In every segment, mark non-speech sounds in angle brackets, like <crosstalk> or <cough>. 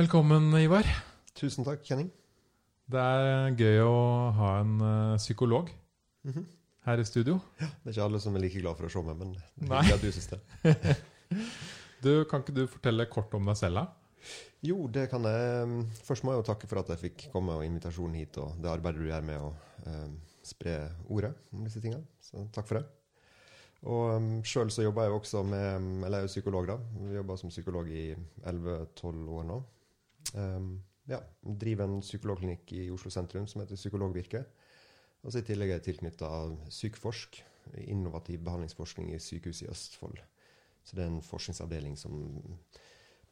Velkommen, Ivar. Tusen takk, Kjenning. Det er gøy å ha en psykolog psykolog -hmm. her i studio. Det er ikke alle som er like glad for å se meg, men det er at du syns det. <laughs> Du, Kan ikke du fortelle kort om deg selv, da? Jo, det kan jeg. Først må jeg jo takke for at jeg fikk komme og invitasjonen hit, og det arbeidet du gjør med å eh, spre ordet om disse tingene. Så takk for det. Og um, sjøl så jobber jeg jo også med Eller jeg er jo psykolog, da. Jeg jobber som psykolog i 11-12 år nå. Um, ja, driver en psykologklinikk i Oslo sentrum som heter Psykologvirke. Og så i tillegg er jeg tilknytta Sykforsk, innovativ behandlingsforskning i sykehuset i Østfold. Så det er en forskningsavdeling som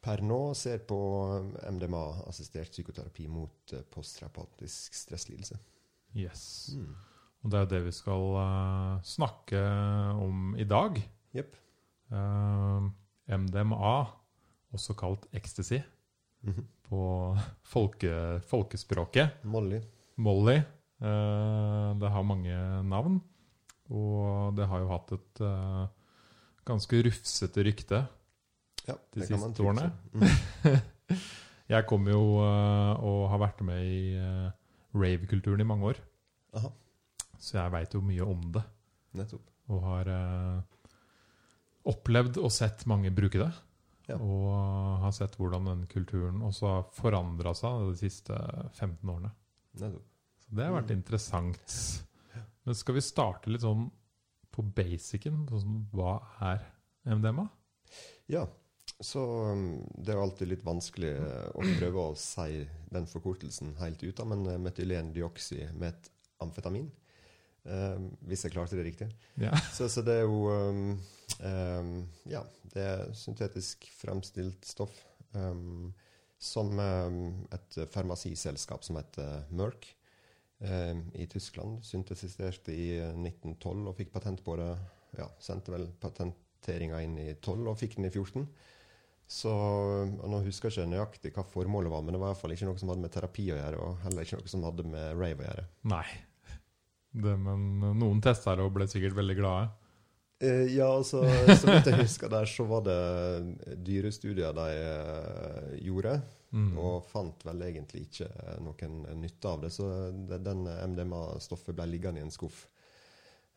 per nå ser på MDMA-assistert psykoterapi mot eh, posttraumatisk stresslidelse. Yes. Og det er jo det vi skal uh, snakke om i dag. Yep. Uh, MDMA, også kalt ecstasy Mhm. På folke, folkespråket. Molly. Molly. eh, det har mange navn. Og det har jo hatt et eh, ganske rufsete rykte Ja, De siste årene? Mm. <laughs> Jeg kom jo eh, og har vært med i eh, rave-kulturen i mange år. Aha, Så jeg veit jo mye om det. nettopp. Og har eh, opplevd og sett mange bruke det. Ja. Og har sett hvordan den kulturen også har forandra seg de siste 15 årene. Så det har vært Mm. interessant. Men skal vi starte litt sånn på basicen? Sånn, hva er MDMA? Ja, så um, det er alltid litt vanskelig eh, å prøve å si den forkortelsen helt ut, av, men uh, et amfetamin, hvis jeg klarte det riktig. Ja. Så, så det er jo um, um, Ja, det er syntetisk fremstilt stoff um, som um, et farmasiselskap som heter Merck i Tyskland syntesiserte i 1912 og fikk patent på det. Ja, sendte vel patenteringa inn i 12 og fikk den i 14. Så Nå husker jeg ikke nøyaktig hva formålet var, men det var i hvert fall ikke noe som hadde med terapi å gjøre, og heller ikke noe som hadde med rave å gjøre. Nei. Det, men noen testa det og ble sikkert veldig glade. Eh, ja, altså, så vidt jeg husker der, så var det dyrestudier de eh, gjorde, Mm. og fant vel egentlig ikke noen nytte av det. Så den MDMA-stoffet ble liggende i en skuff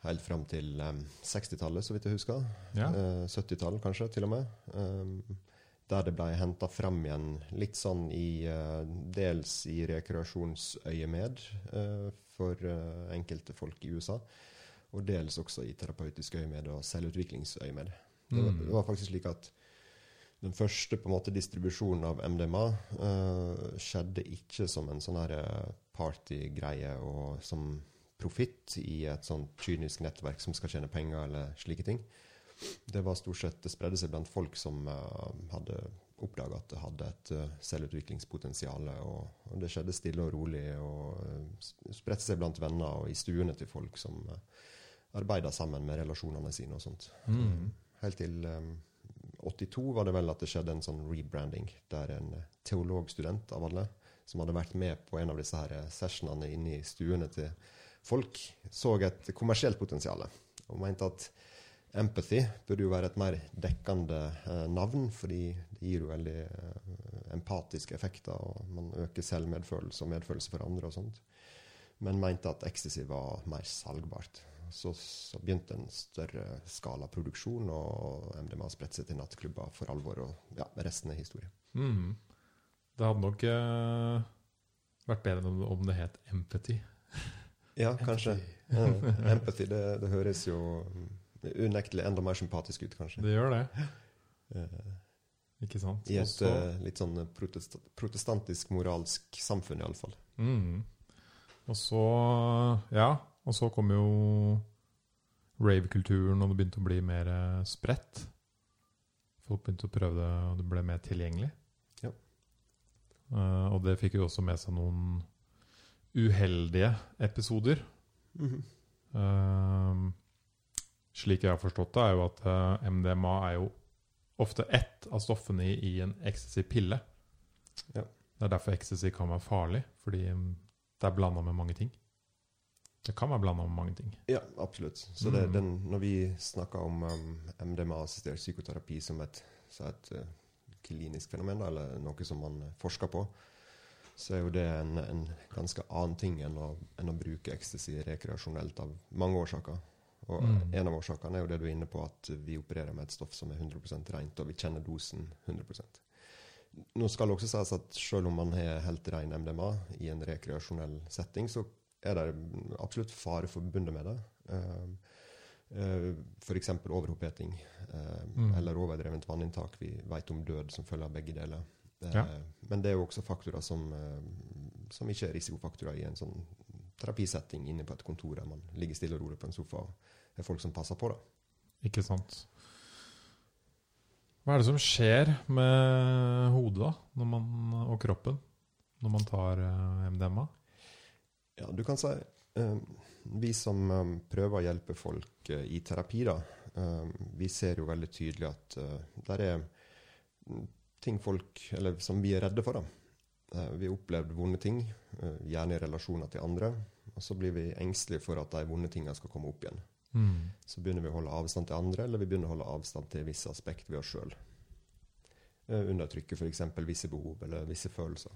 helt fram til eh, 60-tallet, så vidt jeg husker. Ja. Eh, 70-tall kanskje, til og med. Der det ble henta fram igjen litt sånn i eh, Dels i rekreasjonsøyemed eh, for eh, enkelte folk i USA. Og dels også i terapeutisk øyemed og selvutviklingsøyemed. Det, var- Mm. det var faktisk slik at den første på en måte distribusjonen av MDMA uh, skjedde ikke som en sånn eh, partygreie og som profitt i et sånn kynisk nettverk som skal tjene penger eller slike ting. Det var stort sett, det spredde seg blant folk som uh, hadde oppdaga at det hadde et uh, selvutviklingspotensial. Og, og det skjedde stille og rolig, og uh, spredte seg blant venner og i stuene til folk som uh, arbeida sammen med relasjonene sine og sånt. Mm. Helt til um, 82 var det vel at det skjedde en sånn rebranding, der en eh, teologstudent av alle, som hadde vært med på en av disse her eh, sessionene inne i stuene til folk, så et kommersielt potensial og mente at empathy burde jo være et mer dekkende eh, navn, fordi det gir jo veldig eh, empatiske effekter, og man øker selvmedfølelse og medfølelse for andre og sånt. Men mente at ecstasy var mer salgbart. Så, så begynte en større skala produksjon, og MDMA spredte seg til nattklubber for alvor. Og ja, resten er historie. Mm. Det hadde nok uh, vært bedre om- det het empathy. <laughs> Ja, kanskje. Ja, empathy, det, det høres jo mm, unektelig enda mer sympatisk ut, kanskje. Det gjør det, Uh, <laughs> ikke sant? I et Også- uh, litt sånn protest protestantisk moralsk samfunn, iallfall. Mm. Og så Ja, og så kom jo rave-kulturen, og det begynte å bli mer eh, spredt. Folk begynte å prøve det, og det ble mer tilgjengelig. Ja. Uh, og det fikk jo også med seg noen uheldige episoder. Eh, slik jeg har forstått det, er jo at MDMA er jo ofte ett av stoffene i, i en ecstasy-pille. Ja. Det er derfor ecstasy kan være farlig, fordi mm, det er blanda med mange ting. Det kan være blanda med mange ting. Ja, absolutt. Så det, Mm. den, når vi snakker om um, MDMA-assistert psykoterapi som et, så et uh, klinisk fenomen, eller noe som man forsker på, så er jo det en, en ganske annen ting enn å, enn å bruke ecstasy rekreasjonelt av mange årsaker. Og Mm. En av årsakene er jo det du er inne på, at vi opererer med et stoff som er 100% rent, og vi kjenner dosen 100 Nå skal det også sies at selv om man har helt ren MDMA i en rekreasjonell setting, så er det absolutt fare forbundet med det. Uh, F.eks. overoppheting eh, Mm. eller overdrevent vanninntak. Vi vet om død som følge av begge deler. Eh, Ja. Men det er jo også faktorer som, eh, som ikke er risikofaktorer i en sånn terapisetting inne på et kontor der man ligger stille og rolig på en sofa og er folk som passer på. da. Ikke sant. Hva er det som skjer med hodet da, man, og kroppen når man tar eh, MDMA? Ja, du kan si eh, Vi som eh, prøver å hjelpe folk eh, i terapi, da, vi ser jo veldig tydelig at der er ting folk Eller som vi er redde for. da. Vi har opplevd vonde ting, gjerne i relasjoner til andre. Og så blir vi engstelige for at de vonde tingene skal komme opp igjen. Mm. Så begynner vi å holde avstand til andre, eller vi begynner å holde avstand til visse aspekt ved oss sjøl. Undertrykke f.eks. visse behov eller visse følelser.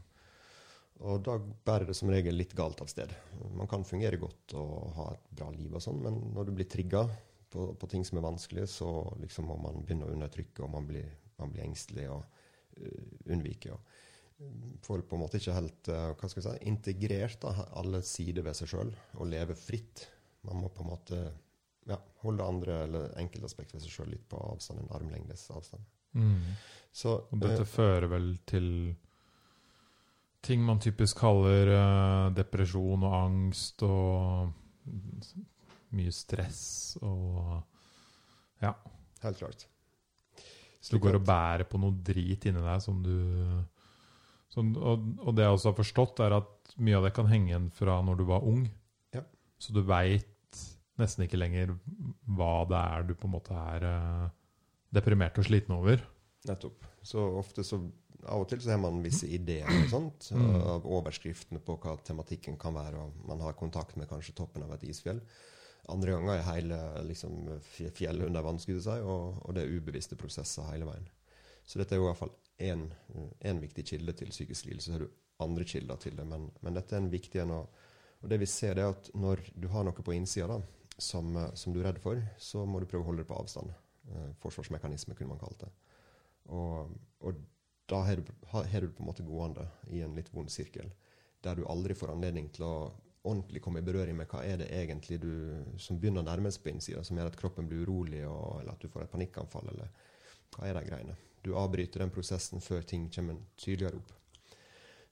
Og da bærer det som regel litt galt av sted. Man kan fungere godt og ha et bra liv, og sånn, men når du blir trigga på, på ting som er vanskelige, så liksom må man begynne å undertrykke, og man blir, man blir engstelig og uh, unnviker. Og får på en måte ikke helt uh, hva skal jeg si, integrert da, alle sider ved seg sjøl og leve fritt. Man må på en måte ja, holde andre eller enkeltaspekt ved seg sjøl litt på avstand, en armlengdes avstand. Mm. Så, Og dette uh, fører vel til ting man typisk kaller uh, depresjon og angst og mye stress og Ja. helt klart. Så du går og bærer på noe drit inni deg som du som, og, og det jeg også har forstått, er at mye av det kan henge igjen fra når du var ung. Ja. Så du veit nesten ikke lenger hva det er du på en måte er uh, deprimert og sliten over. Nettopp. Så ofte så Av og til så har man visse ideer og sånt, Mm. av overskriftene på hva tematikken kan være, og man har kontakt med kanskje toppen av et isfjell. Andre ganger er hele liksom, fjellet under vann, skulle si, og, og det er ubevisste prosesser hele veien. Så dette er jo i hvert fall én viktig kilde til psykisk lidelse. Så har du andre kilder til det, men, men dette er en viktig en. Og, og det vi ser, er at når du har noe på innsida da, som, som du er redd for, så må du prøve å holde det på avstand. Eh, forsvarsmekanisme, kunne man kalt det. Og, og da har du, på en måte gående i en litt vond sirkel, der du aldri får anledning til å ordentlig komme i berøring med hva er det egentlig du, som begynner å nærme seg på innsida, som gjør at kroppen blir urolig, og, eller at du får et panikkanfall, eller hva er de greiene. Du avbryter den prosessen før ting kommer tydeligere opp.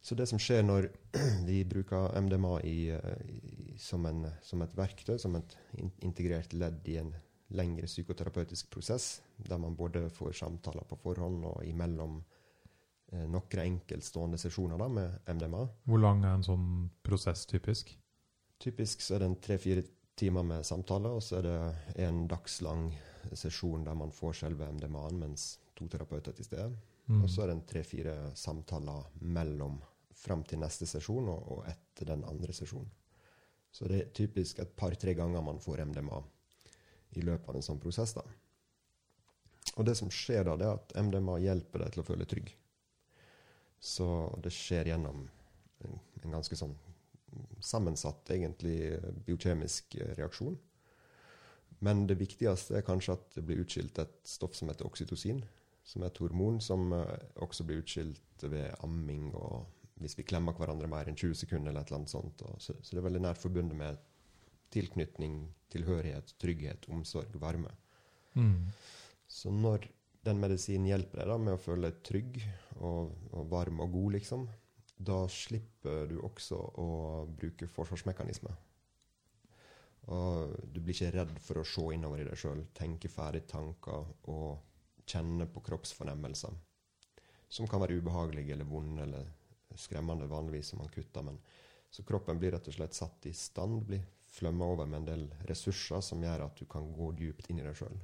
Så det som skjer når <clears throat> vi bruker MDMA i, i, som, en, som et verktøy, som et integrert ledd i en lengre psykoterapeutisk prosess, der man både får samtaler på forhånd og imellom noen enkeltstående sesjoner da, med MDMA. Hvor lang er en sånn prosess typisk? Typisk så er det en tre-fire timer med samtale, og så er det en dagslang sesjon der man får selve MDMA-en mens to terapeuter er til stede. Mm. Og så er det en tre-fire samtaler mellom fram til neste sesjon og, og etter den andre sesjonen. Så det er typisk et par-tre ganger man får MDMA i løpet av en sånn prosess. da. Og det som skjer da, det er at MDMA hjelper deg til å føle trygg. Så det skjer gjennom en, en ganske sånn sammensatt, egentlig, biokjemisk eh, reaksjon. Men det viktigste er kanskje at det blir utskilt et stoff som heter oksytocin, som er et hormon som eh, også blir utskilt ved amming og hvis vi klemmer hverandre mer enn 20 sekunder eller et eller annet sånt. Så, så det er veldig nært forbundet med tilknytning, tilhørighet, trygghet, omsorg, varme. Mm. Så når den medisinen hjelper deg da med å føle deg trygg og, og varm og god, liksom, da slipper du også å bruke forsvarsmekanismer. Og du blir ikke redd for å se innover i deg sjøl, tenke ferdig tanker og kjenne på kroppsfornemmelser. Som kan være ubehagelige eller vonde eller skremmende vanligvis som man kutter. Men, så kroppen blir rett og slett satt i stand, blir flømma over med en del ressurser som gjør at du kan gå dypt inn i deg sjøl.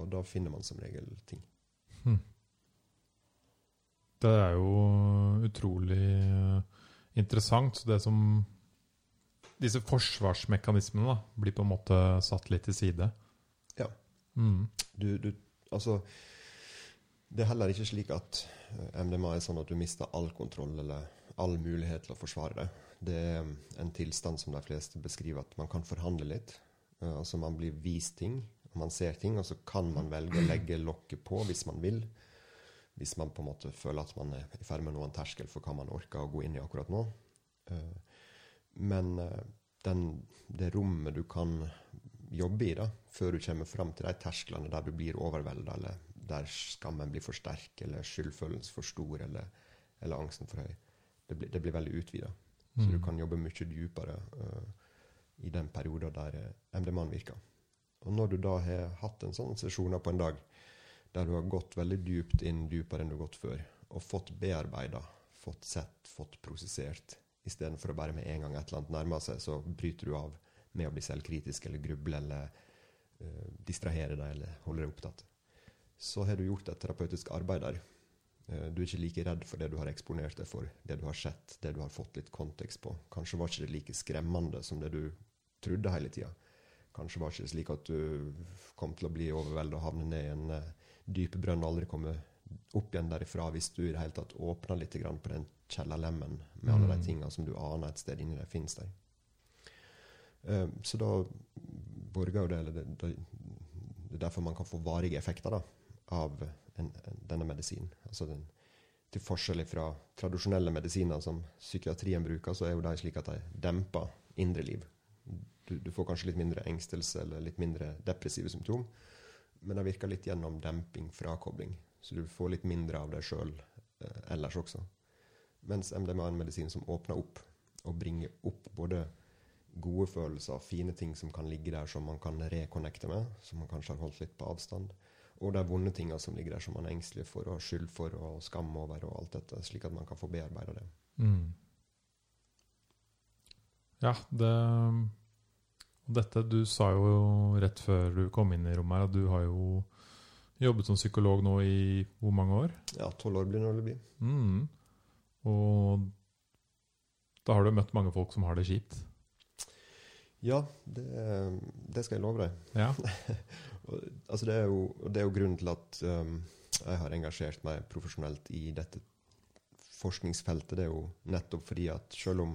Og da finner man som regel ting. Hmm. Det er jo utrolig eh, interessant. Det som Disse forsvarsmekanismene da, blir på en måte satt litt til side. Ja. Mm. Du, du, altså Det er heller ikke slik at eh, MDMA er sånn at du mister all kontroll eller all mulighet til å forsvare det. Det er en tilstand som de fleste beskriver at man kan forhandle litt. Altså Man blir vist ting, man ser ting, og så kan man velge å legge lokket på hvis man vil. Hvis man på en måte føler at man er i ferd med å nå en terskel for hva man orker å gå inn i akkurat nå. Uh, men uh, den, det rommet du kan jobbe i da, før du kommer fram til de tersklene der du blir overvelda, eller der skammen blir for sterk, eller skyldfølelsen for stor, eller, eller angsten for høy, det blir, det blir veldig utvida. Så du Mm. kan jobbe mye dypere uh, i den perioden der MD-man virker. Og når du da har hatt en sånn sesjon på en dag, der du har gått veldig dypt inn, dypere enn du har gått før, og fått bearbeida, fått sett, fått prosessert, istedenfor å bare med en gang et eller annet nærmer seg, så bryter du av med å bli selvkritisk eller gruble eller uh, distrahere deg eller holde deg opptatt. Så har du gjort et terapeutisk arbeid der. Eh, Du er ikke like redd for det du har eksponert deg for, det du har sett, det du har fått litt kontekst på. Kanskje var ikke det like skremmende som det du trodde hele tida. Kanskje var ikke det slik at du kom til å bli overveldet og havne ned i en uh, dyp brønn og aldri komme opp igjen derifra hvis du i det hele tatt åpna litt grann på den kjellerlemmen med alle Mm. de tinga som du aner et sted inni deg finnes der. Uh, Så da borger jo det, eller det, det, det er derfor man kan få varige effekter da, av en, en, denne medisinen. Altså den, til forskjell fra tradisjonelle medisiner som psykiatrien bruker, så er jo de slik at de demper indre liv. Du, får kanskje litt mindre engstelse eller litt mindre depressive symptom, men det virker litt gjennom demping, frakobling. Så du får litt mindre av deg sjøl eh, ellers også. Mens MDMA er en medisin som åpner opp, og bringer opp både gode følelser, fine ting som kan ligge der som man kan rekonnekte med, som man kanskje har holdt litt på avstand. Og de vonde tinga som ligger der som man er engstelig for og har skyld for og skam over, og alt dette, slik at man kan få bearbeida det. Mm. Ja, det Dette Du sa jo rett før du kom inn i rommet her at du har jo jobbet som psykolog nå i hvor mange år? Ja, tolv år blir det når det blir. Mm. Og da har du møtt mange folk som har det kjipt. Ja, det, det skal jeg love deg. Ja. <laughs> Altså det, er jo, det er jo grunnen til at um, jeg har engasjert meg profesjonelt i dette forskningsfeltet. Det er jo nettopp fordi at selv om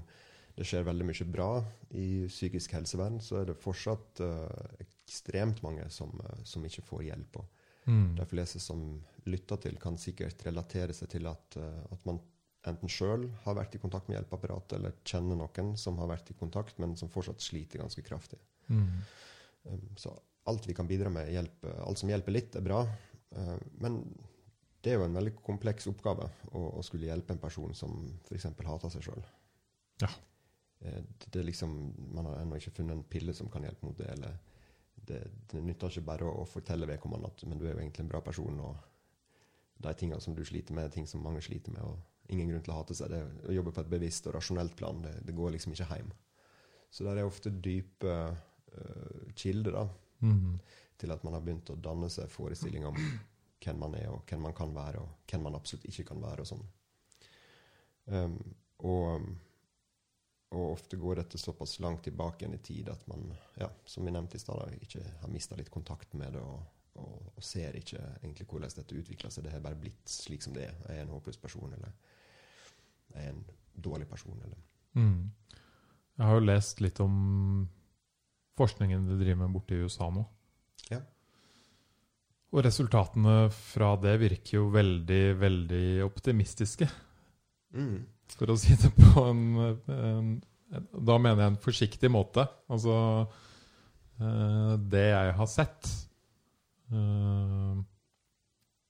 det skjer veldig mye bra i psykisk helsevern, så er det fortsatt uh, ekstremt mange som, uh, som ikke får hjelp. Og Mm. de fleste som lytter til, kan sikkert relatere seg til at, uh, at man enten sjøl har vært i kontakt med hjelpeapparatet, eller kjenner noen som har vært i kontakt, men som fortsatt sliter ganske kraftig. Mm. Um, så alt vi kan bidra med, hjelp, alt som hjelper litt, er bra. Men det er jo en veldig kompleks oppgave å, å skulle hjelpe en person som f.eks. hater seg sjøl. Ja. Det, det liksom, man har ennå ikke funnet en pille som kan hjelpe mot det. eller det, det nytter ikke bare å, å fortelle vedkommende at men du er jo egentlig en bra person, og de tingene som du sliter med, er ting som mange sliter med. og Ingen grunn til å hate seg. Det å jobbe på et bevisst og rasjonelt plan, det, det går liksom ikke hjem. Så der er ofte dype uh, kilder da, Mm. til at man har begynt å danne seg forestillinger om hvem man er, og hvem man kan være, og hvem man absolutt ikke kan være. og sånn. Um, og, og ofte går dette såpass langt tilbake igjen i tid at man, ja, som vi nevnte i stad, ikke har mista litt kontakt med det, og, og, og ser ikke egentlig hvordan dette utvikler seg. Det har bare blitt slik som det er. Jeg er en håpløs person, eller jeg er en dårlig person, eller Mm. Jeg har jo lest litt om forskningen de driver med borte i USA nå. Ja. Og resultatene fra det virker jo veldig, veldig optimistiske, mm. For å si det på en, en, en Da mener jeg en forsiktig måte. Altså eh, Det jeg har sett eh,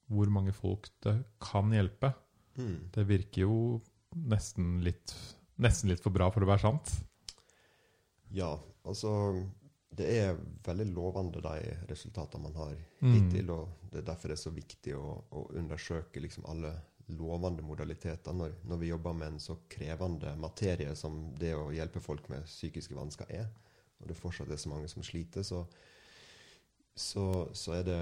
Hvor mange folk det kan hjelpe, Mm. det virker jo nesten litt, nesten litt for bra for å være sant. Ja, altså Det er veldig lovende, de resultatene man har Mm. hittil. Og det er derfor det er så viktig å, å undersøke liksom alle lovende modaliteter når, når vi jobber med en så krevende materie som det å hjelpe folk med psykiske vansker er. Og det fortsatt er så mange som sliter, så, så, så er det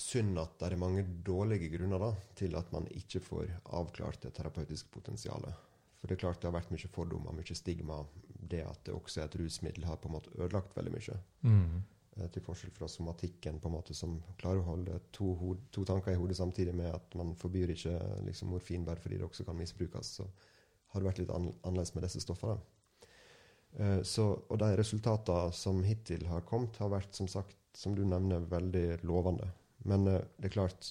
synd at det er mange dårlige grunner da, til at man ikke får avklart det terapeutiske potensialet. For det er klart det har vært mye fordommer, mye stigma. Det at det også er et rusmiddel, har på en måte ødelagt veldig mye. Mm. Eh, til forskjell fra somatikken, på en måte som klarer å holde to, to tanker i hodet samtidig med at man forbyr ikke liksom, morfin bare fordi det også kan misbrukes. Så har det vært litt annerledes med disse stoffene. Eh, så, og de resultatene som hittil har kommet, har vært som sagt, som du nevner, veldig lovende. Men uh, det er klart,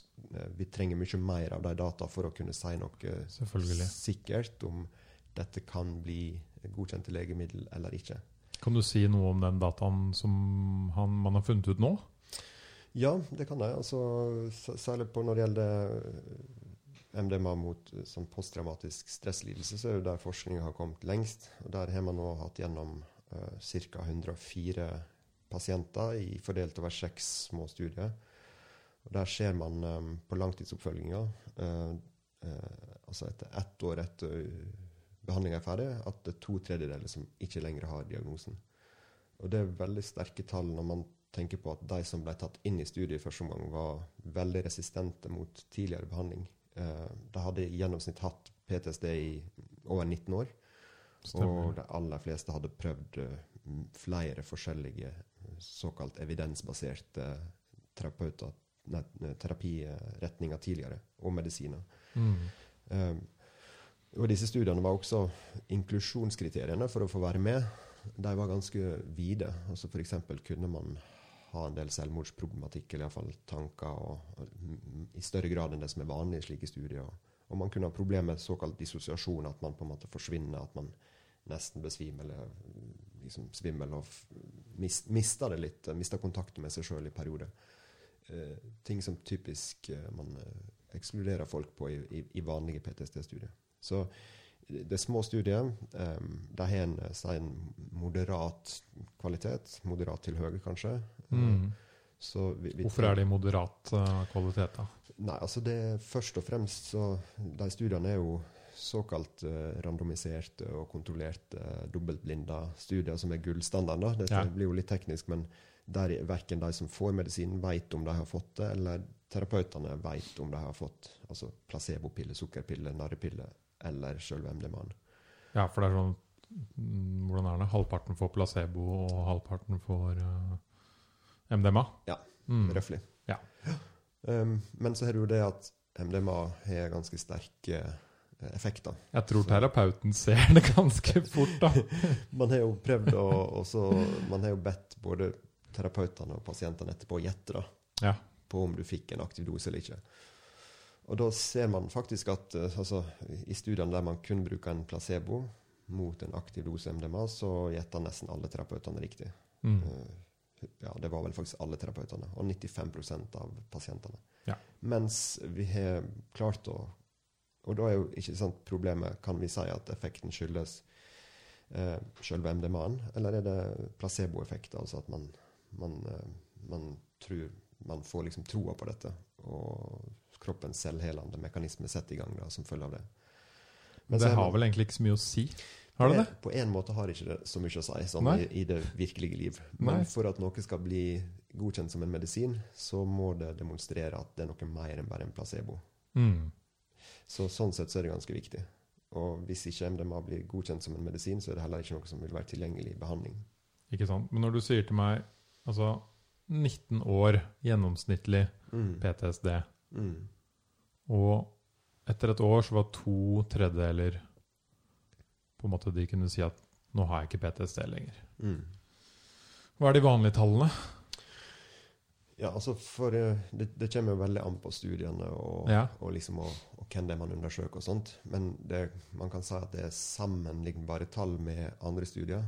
vi trenger mye mer av de data for å kunne si noe sikkert om dette kan bli godkjente legemiddel eller ikke. Kan du si noe om den dataen som han, man har funnet ut nå? Ja, det kan jeg. Altså, særlig når det gjelder MDMA mot eh, sånn posttraumatisk stresslidelse, så er det der forskninga har kommet lengst. Og Der har man nå hatt gjennom uh, ca. 104 pasienter i, fordelt over seks små studier. Og Der ser man um, på langtidsoppfølginga, uh, uh, altså etter ett år etter behandlinga er ferdig, at det er to tredjedeler som ikke lenger har diagnosen. Og Det er veldig sterke tall når man tenker på at de som ble tatt inn i studiet i første omgang, var veldig resistente mot tidligere behandling. Eh, de hadde i gjennomsnitt hatt PTSD i over 19 år. Stemmer. Og de aller fleste hadde prøvd eh, flere forskjellige såkalt evidensbaserte terapeuter, nei, terapiretninger tidligere, og medisiner. Mm. Um, og disse studiene var også inklusjonskriteriene for å få være med. De var ganske vide. Altså F.eks. kunne man ha en del selvmordsproblematikk, eller iallfall tanker, og, og, i større grad enn det som er vanlig i slike studier. Og man kunne ha problemer med såkalt dissosiasjon, at man på en måte forsvinner, at man nesten besvimer eller liksom svimmel og mist, mister det litt, mister kontakten med seg sjøl i perioder. Eh, ting som typisk eh, man eh, ekskluderer folk på i, i, i vanlige PTSD-studier. Så det er små studier. Um, de har en, en, moderat kvalitet. Moderat til høy, kanskje. Mm. Vi, vi, Hvorfor er det moderat uh, kvalitet, da? Nei, altså det Først og fremst så De studiene er jo såkalt uh, randomiserte og kontrollerte uh, dobbeltblinda studier, som er gullstandarden. Dette ja. blir jo litt teknisk, men der verken de som får medisin, vet om de har fått det, eller terapeutene vet om de har fått altså placebopille, sukkerpille, narrepille eller selve MDMA-en. Ja, for det er sånn mm, Hvordan er det? Halvparten får placebo, og halvparten får uh, eh, MDMA? Ja, mm. røftlig. Ja. Um, men så har du det at MDMA har ganske sterke uh, effekter. Jeg tror så. terapeuten ser det ganske fort, da. <laughs> man har jo prøvd å også, Man har jo bedt både terapeutene og pasientene etterpå å gjette ja. på om du fikk en aktiv dose eller ikke. Og da ser man faktisk at eh, altså, i studiene der man kun bruker en placebo mot en aktiv dose MDMA, så gjetta nesten alle terapeutene riktig. Mm. Uh, ja, det var vel faktisk alle terapeutene, og 95% av pasientene. Ja. Mens vi har klart å Og da er jo ikke sant problemet Kan vi si at effekten skyldes eh, selve MDMA-en, eller er det placeboeffekt? Altså at man, man, uh, man tror man får liksom troa på dette. Og kroppens selvhelende mekanisme setter i gang da, som følge av det. Men det har vel egentlig ikke så mye å si? Har det det? På en måte har ikke det så mye å si sånn i, i, det virkelige liv. Men Nei. for at noe skal bli godkjent som en medisin, så må det demonstrere at det er noe mer enn bare en placebo. Mm. Så sånn sett så er det ganske viktig. Og hvis ikke MDMA blir godkjent som en medisin, så er det heller ikke noe som vil være tilgjengelig i behandling. Ikke sant. Men når du sier til meg altså 19 år gjennomsnittlig mm. PTSD mm. Og etter et år så var to tredjedeler på en måte de kunne si at nå har jeg ikke PTSD lenger. Mm. Hva er de vanlige tallene? Ja, altså for eh, det, det kommer jo veldig an på studiene og, ja. og, liksom, og, og, hvem det er man undersøker og sånt. Men det, man kan si at det er sammenlignbare tall med andre studier.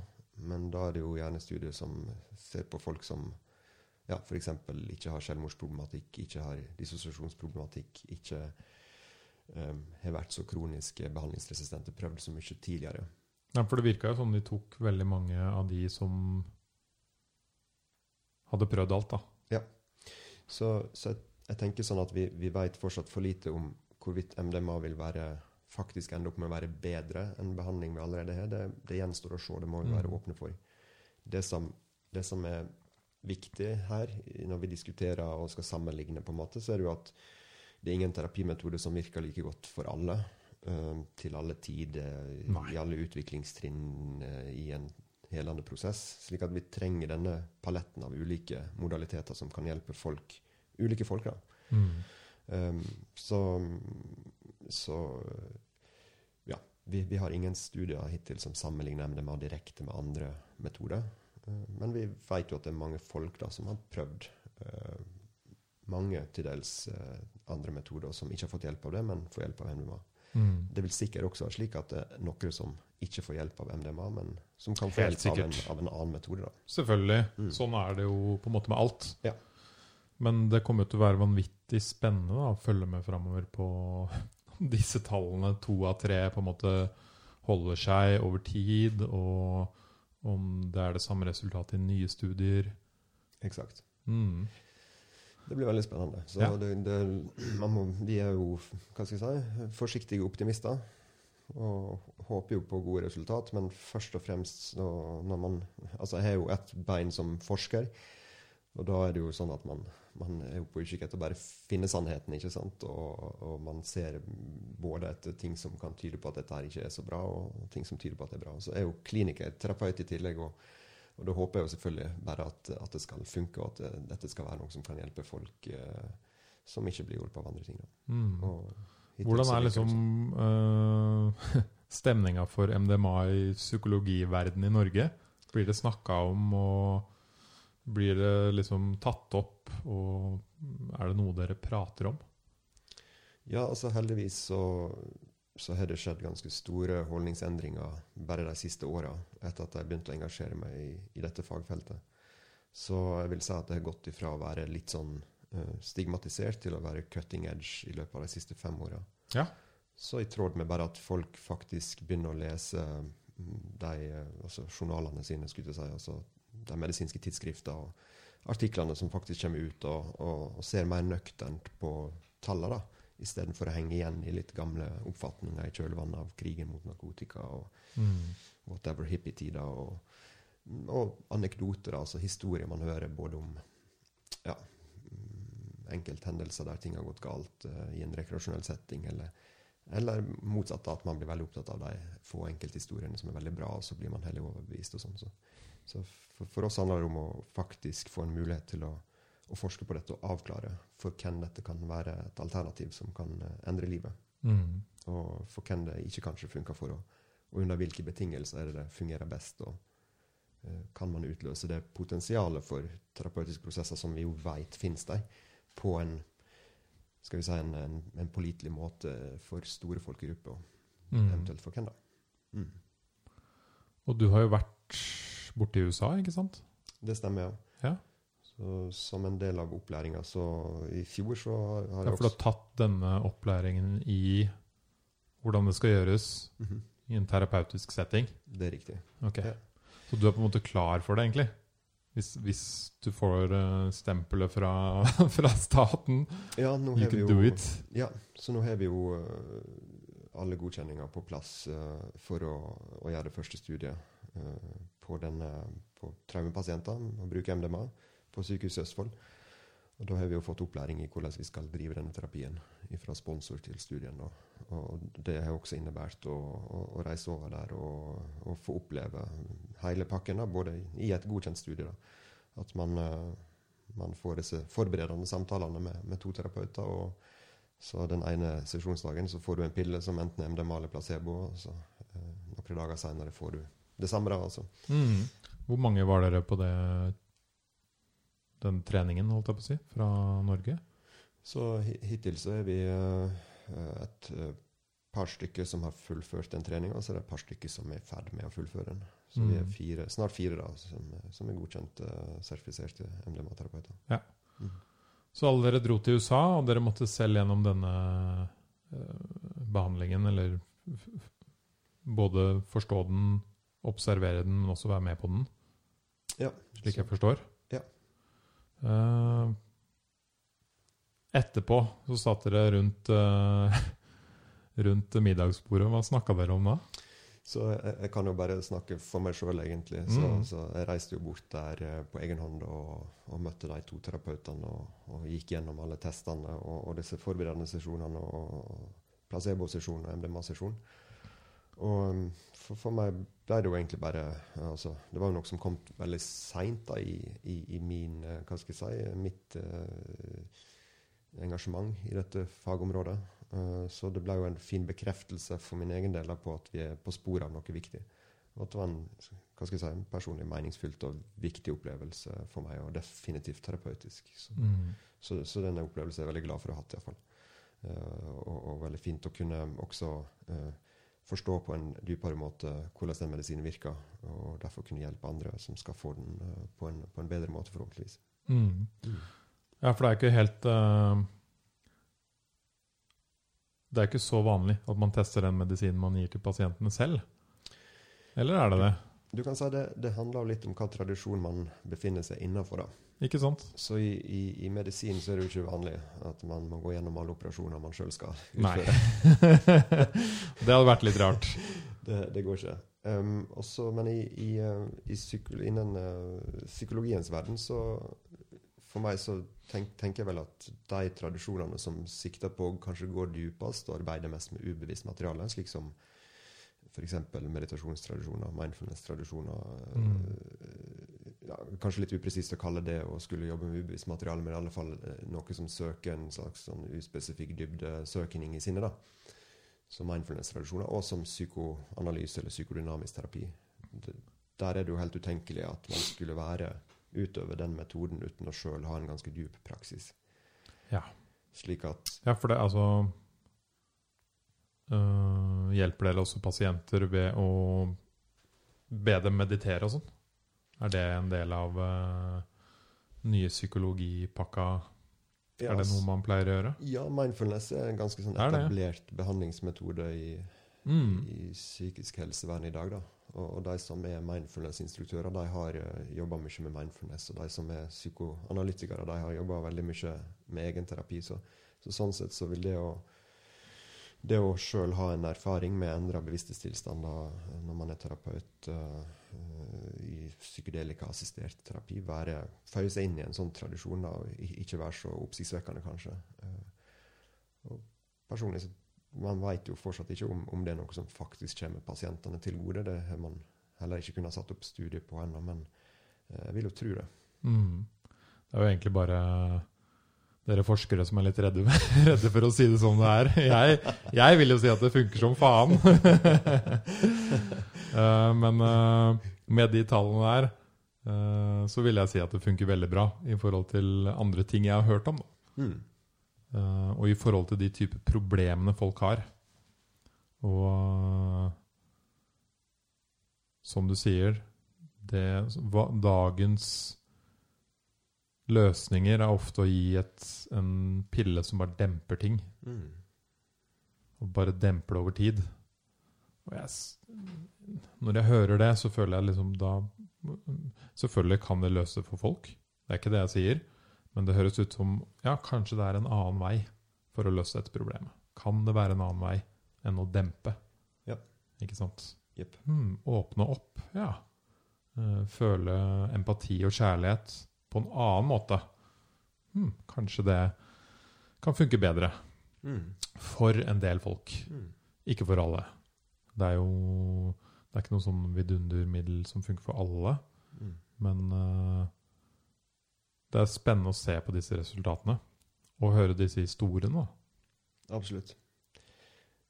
Men da er det jo gjerne studier som ser på folk som ja, f.eks. ikke har selvmordsproblematikk, ikke har dissosiasjonsproblematikk, ikke um, har vært så kronisk behandlingsresistente, prøvd så mye tidligere. Ja, For det virka jo som de tok veldig mange av de som hadde prøvd alt, da. Ja. Så, så jeg, jeg, tenker sånn at vi, vi vet fortsatt for lite om hvorvidt MDMA vil være faktisk ende opp med å være bedre enn behandling vi allerede har. Det, det gjenstår å se, det må vi være mm. åpne for. Det som, det som er viktig her, når vi diskuterer og skal sammenligne, på en måte, så er det jo at det er ingen terapimetode som virker like godt for alle. Uh, til alle tider, i alle utviklingstrinn uh, i en helende prosess. Slik at vi trenger denne paletten av ulike modaliteter som kan hjelpe folk, ulike folk. da. Mm. Um, så, så ja. Vi, vi, har ingen studier hittil som sammenligner MDMA direkte med andre metoder. Uh, men vi vet jo at det er mange folk da, som har prøvd uh, mange til dels uh, andre metoder som ikke har fått hjelp av det, men får hjelp av MDMA. Mm. Det vil sikkert også være slik at det er noen som ikke får hjelp av MDMA, men som kan få hjelp av en, av en, annen metode. Da. Selvfølgelig. Mm. Sånn er det jo på en måte med alt. Ja. Men det kommer til å være vanvittig spennende da, å følge med framover på <laughs> disse tallene. To av tre på en måte holder seg over tid, og om det er det samme resultatet i nye studier. Eksakt. Mm. Det blir veldig spennende. Så ja. det, det, må, vi er jo si, forsiktige optimister. Og håper jo på gode resultat, men først og fremst når man Altså, jeg har jo ett bein som forsker, og da er det jo sånn at man, man er jo på utkikk etter å bare finne sannheten, ikke sant? Og, og, man ser både etter ting som kan tyde på at dette her ikke er så bra, og ting som tyder på at det er bra. Så er jo kliniker, terapeut i tillegg. og og da håper jeg jo selvfølgelig bare at, at, det skal funke, og at det, dette skal være noe som kan hjelpe folk eh, som ikke blir hjulpet av andre ting. Mm. Hvordan er liksom <laughs> uh, stemninga for MDMA i psykologiverdenen i Norge? Blir det snakka om, og blir det liksom tatt opp, og er det noe dere prater om? Ja, altså heldigvis så så har det skjedd ganske store holdningsendringer bare de siste åra, etter at jeg begynte å engasjere meg i, i, dette fagfeltet. Så jeg vil si at det har gått ifra å være litt sånn uh, stigmatisert til å være cutting edge i løpet av de siste fem åra. Ja. Så i tråd med bare at folk faktisk begynner å lese mm, de altså journalene sine, skulle jeg si, altså de medisinske tidsskriftene og artiklene som faktisk kommer ut, og, og, og ser mer nøkternt på tallene. da istedenfor å henge igjen i litt gamle oppfatninger i kjølvannet av krigen mot narkotika og mm. whatever hippietider. Og, og anekdoter, altså historier man hører både om ja, enkelthendelser der ting har gått galt uh, i en rekreasjonell setting, eller, eller motsatt, at man blir veldig opptatt av de få enkelthistoriene som er veldig bra, og så blir man heller overbevist. og sånn. Så, så for, for, oss handler det om å faktisk få en mulighet til å å forske på dette og avklare for hvem dette kan være et alternativ som kan eh, endre livet. Mm. Og for hvem det ikke kanskje funker for, og, og under hvilke betingelser er det det fungerer best. og uh, Kan man utløse det potensialet for terapeutiske prosesser som vi jo vet finnes der, på en skal vi si en, en, en pålitelig måte for store folkegrupper, og mm. eventuelt for hvem da. Mm. Og du har jo vært borte i USA, ikke sant? Det stemmer, ja. ja. Så som en del av opplæringa. Så i fjor så har jeg ja, For du har tatt denne opplæringen i hvordan det skal gjøres mm -hmm. i en terapeutisk setting? Det er riktig. Ok. Ja. Så du er på en måte klar for det, egentlig? Hvis, hvis du får uh, stempelet fra, <laughs> fra, staten? Ja, nå you can jo, do it. Ja, så nå har vi jo uh, alle godkjenninger på plass uh, for å, å, gjøre det første studiet på, denne, på traumepasienter og bruke MDMA på Sykehuset Østfold. Og Da har vi jo fått opplæring i hvordan vi skal drive denne terapien fra sponsor til studien. Da. Og Det har også innebært å, å, å reise over der og, og, få oppleve hele pakken, da, både i et godkjent studie. Da. At man, uh, man, får disse forberedende samtalene med, med, to terapeuter. og så Den ene sesjonsdagen så får du en pille som enten er MDMA eller placebo. og så eh, Noen dager seinere får du det samme. da altså. Mm. Hvor mange var dere på det den treningen, holdt jeg på å si, fra Norge? Så hittil så er vi uh, et uh, par stykker som har fullført den treninga, og så er det et par stykker som er i ferd med å fullføre den. Så mm. vi er mm. fire, snart fire da, som, som er godkjent uh, sertifiserte MDMA-terapeuter. Ja. Mm. Så alle dere dro til USA, og dere måtte selv gjennom denne behandlingen, eller både forstå den, observere den, men også være med på den? Ja. Slik jeg forstår? Uh, etterpå så satt dere rundt, uh, <laughs> rundt middagsbordet. Hva snakka dere om da? Så jeg, jeg, kan jo bare snakke for meg sjøl, egentlig. Så, mm. så, jeg reiste jo bort der uh, på egen hånd og, og, møtte de to terapeutene og, og, gikk gjennom alle testene og, og disse forberedende sesjonene og placebo-sesjon og MDMA-sesjon. Og um, for, for, meg ble det jo egentlig bare altså, Det var jo noe som kom veldig seint i, i, i, min eh, Hva skal jeg si Mitt uh, engasjement i dette fagområdet. Uh, så det ble jo en fin bekreftelse for min egen del på at vi er på sporet av noe viktig. Og at det var en, hva skal jeg si, en personlig meningsfylt og viktig opplevelse for meg, og definitivt terapeutisk. Så, mm. så, så denne opplevelsen er jeg veldig glad for å ha hatt, iallfall. Uh, og, og veldig fint å kunne også uh, forstå på en dypere måte hvordan den medisinen virker, og derfor kunne hjelpe andre som skal få den uh, på, en, på, en, bedre måte, forhåpentligvis. Mm. Ja, for det er ikke helt uh, Det er ikke så vanlig at man tester den medisinen man gir til pasientene selv? Eller er det det? Du kan si det, det handler litt om hva tradisjon man befinner seg innafor. Ikke sant? Så i, i, i, medisin så er det jo ikke vanlig at man må gå gjennom alle operasjoner man sjøl skal utføre. Nei. <laughs> det hadde vært litt rart. <laughs> det, det går ikke. Um, også, men i, i, psyko, innen uh, psykologiens verden så For meg så tenk, tenker jeg vel at de tradisjonene som sikter på kanskje går dypest og arbeider mest med ubevisst materiale, slik som f.eks. meditasjonstradisjoner, mindfulness-tradisjoner mm. ja, Kanskje litt upresist å kalle det å skulle jobbe med ubevisst materiale, men i alle fall eh, noe som søker en slags sånn uspesifikk dybdesøkning i sinnet. da. Som mindfulness-tradisjoner, og som psykoanalyse eller psykodynamisk terapi. Det, der er det jo helt utenkelig at man skulle være utøve den metoden uten å sjøl ha en ganske dyp praksis. Ja. Slik at Ja, for det altså Uh, hjelper dere også pasienter ved å be dem meditere og sånn? Er det en del av uh, nye psykologipakka? Ja, er det noe man pleier å gjøre? Ja, mindfulness er en ganske sånn etablert behandlingsmetode i, mm. i, psykisk helsevern i dag. da. Og, og de som er mindfulness-instruktører, de har uh, eh, jobba mye med mindfulness. Og de som er psykoanalytikere, de har jobba veldig mye med egenterapi. Så, så sånn sett så vil det å det å sjøl ha en erfaring med endra bevissthetstilstander når man er terapeut uh, i psykedelika-assistert terapi, være, føye seg inn i en sånn tradisjon og ikke være så oppsiktsvekkende, kanskje. Uh, personlig så man vet jo fortsatt ikke om, om, det er noe som faktisk kommer pasientene til gode. Det har man heller ikke kunnet satt opp studie på ennå, men jeg vil jo tro det. Mm. Det er jo egentlig bare dere forskere som er litt redde, <laughs> redde, for å si det som det er. Jeg, jeg, vil jo si at det funker som faen. uh, <laughs> men uh, med de tallene der uh, så vil jeg si at det funker veldig bra i forhold til andre ting jeg har hørt om. Mm. og i forhold til de type problemene folk har. Og som du sier det, Dagens løsninger er ofte å gi et, en pille som bare demper ting. Mm. Og bare demper det over tid. Og jeg, når jeg hører det, så føler jeg liksom da Selvfølgelig kan det løse for folk. Det er ikke det jeg sier. Men det høres ut som ja, kanskje det er en annen vei for å løse dette problemet. Kan det være en annen vei enn å dempe? Ja. Ikke sant? Yep. Hmm, åpne opp, ja. Eh, føle empati og kjærlighet på en annen måte. Hmm, kanskje det kan funke bedre mm. for en del folk. Mm. Ikke for alle. Det er jo det er ikke noe sånn vidundermiddel som funker for alle. Mm. Men uh, det er spennende å se på disse resultatene og høre disse historiene. Absolutt.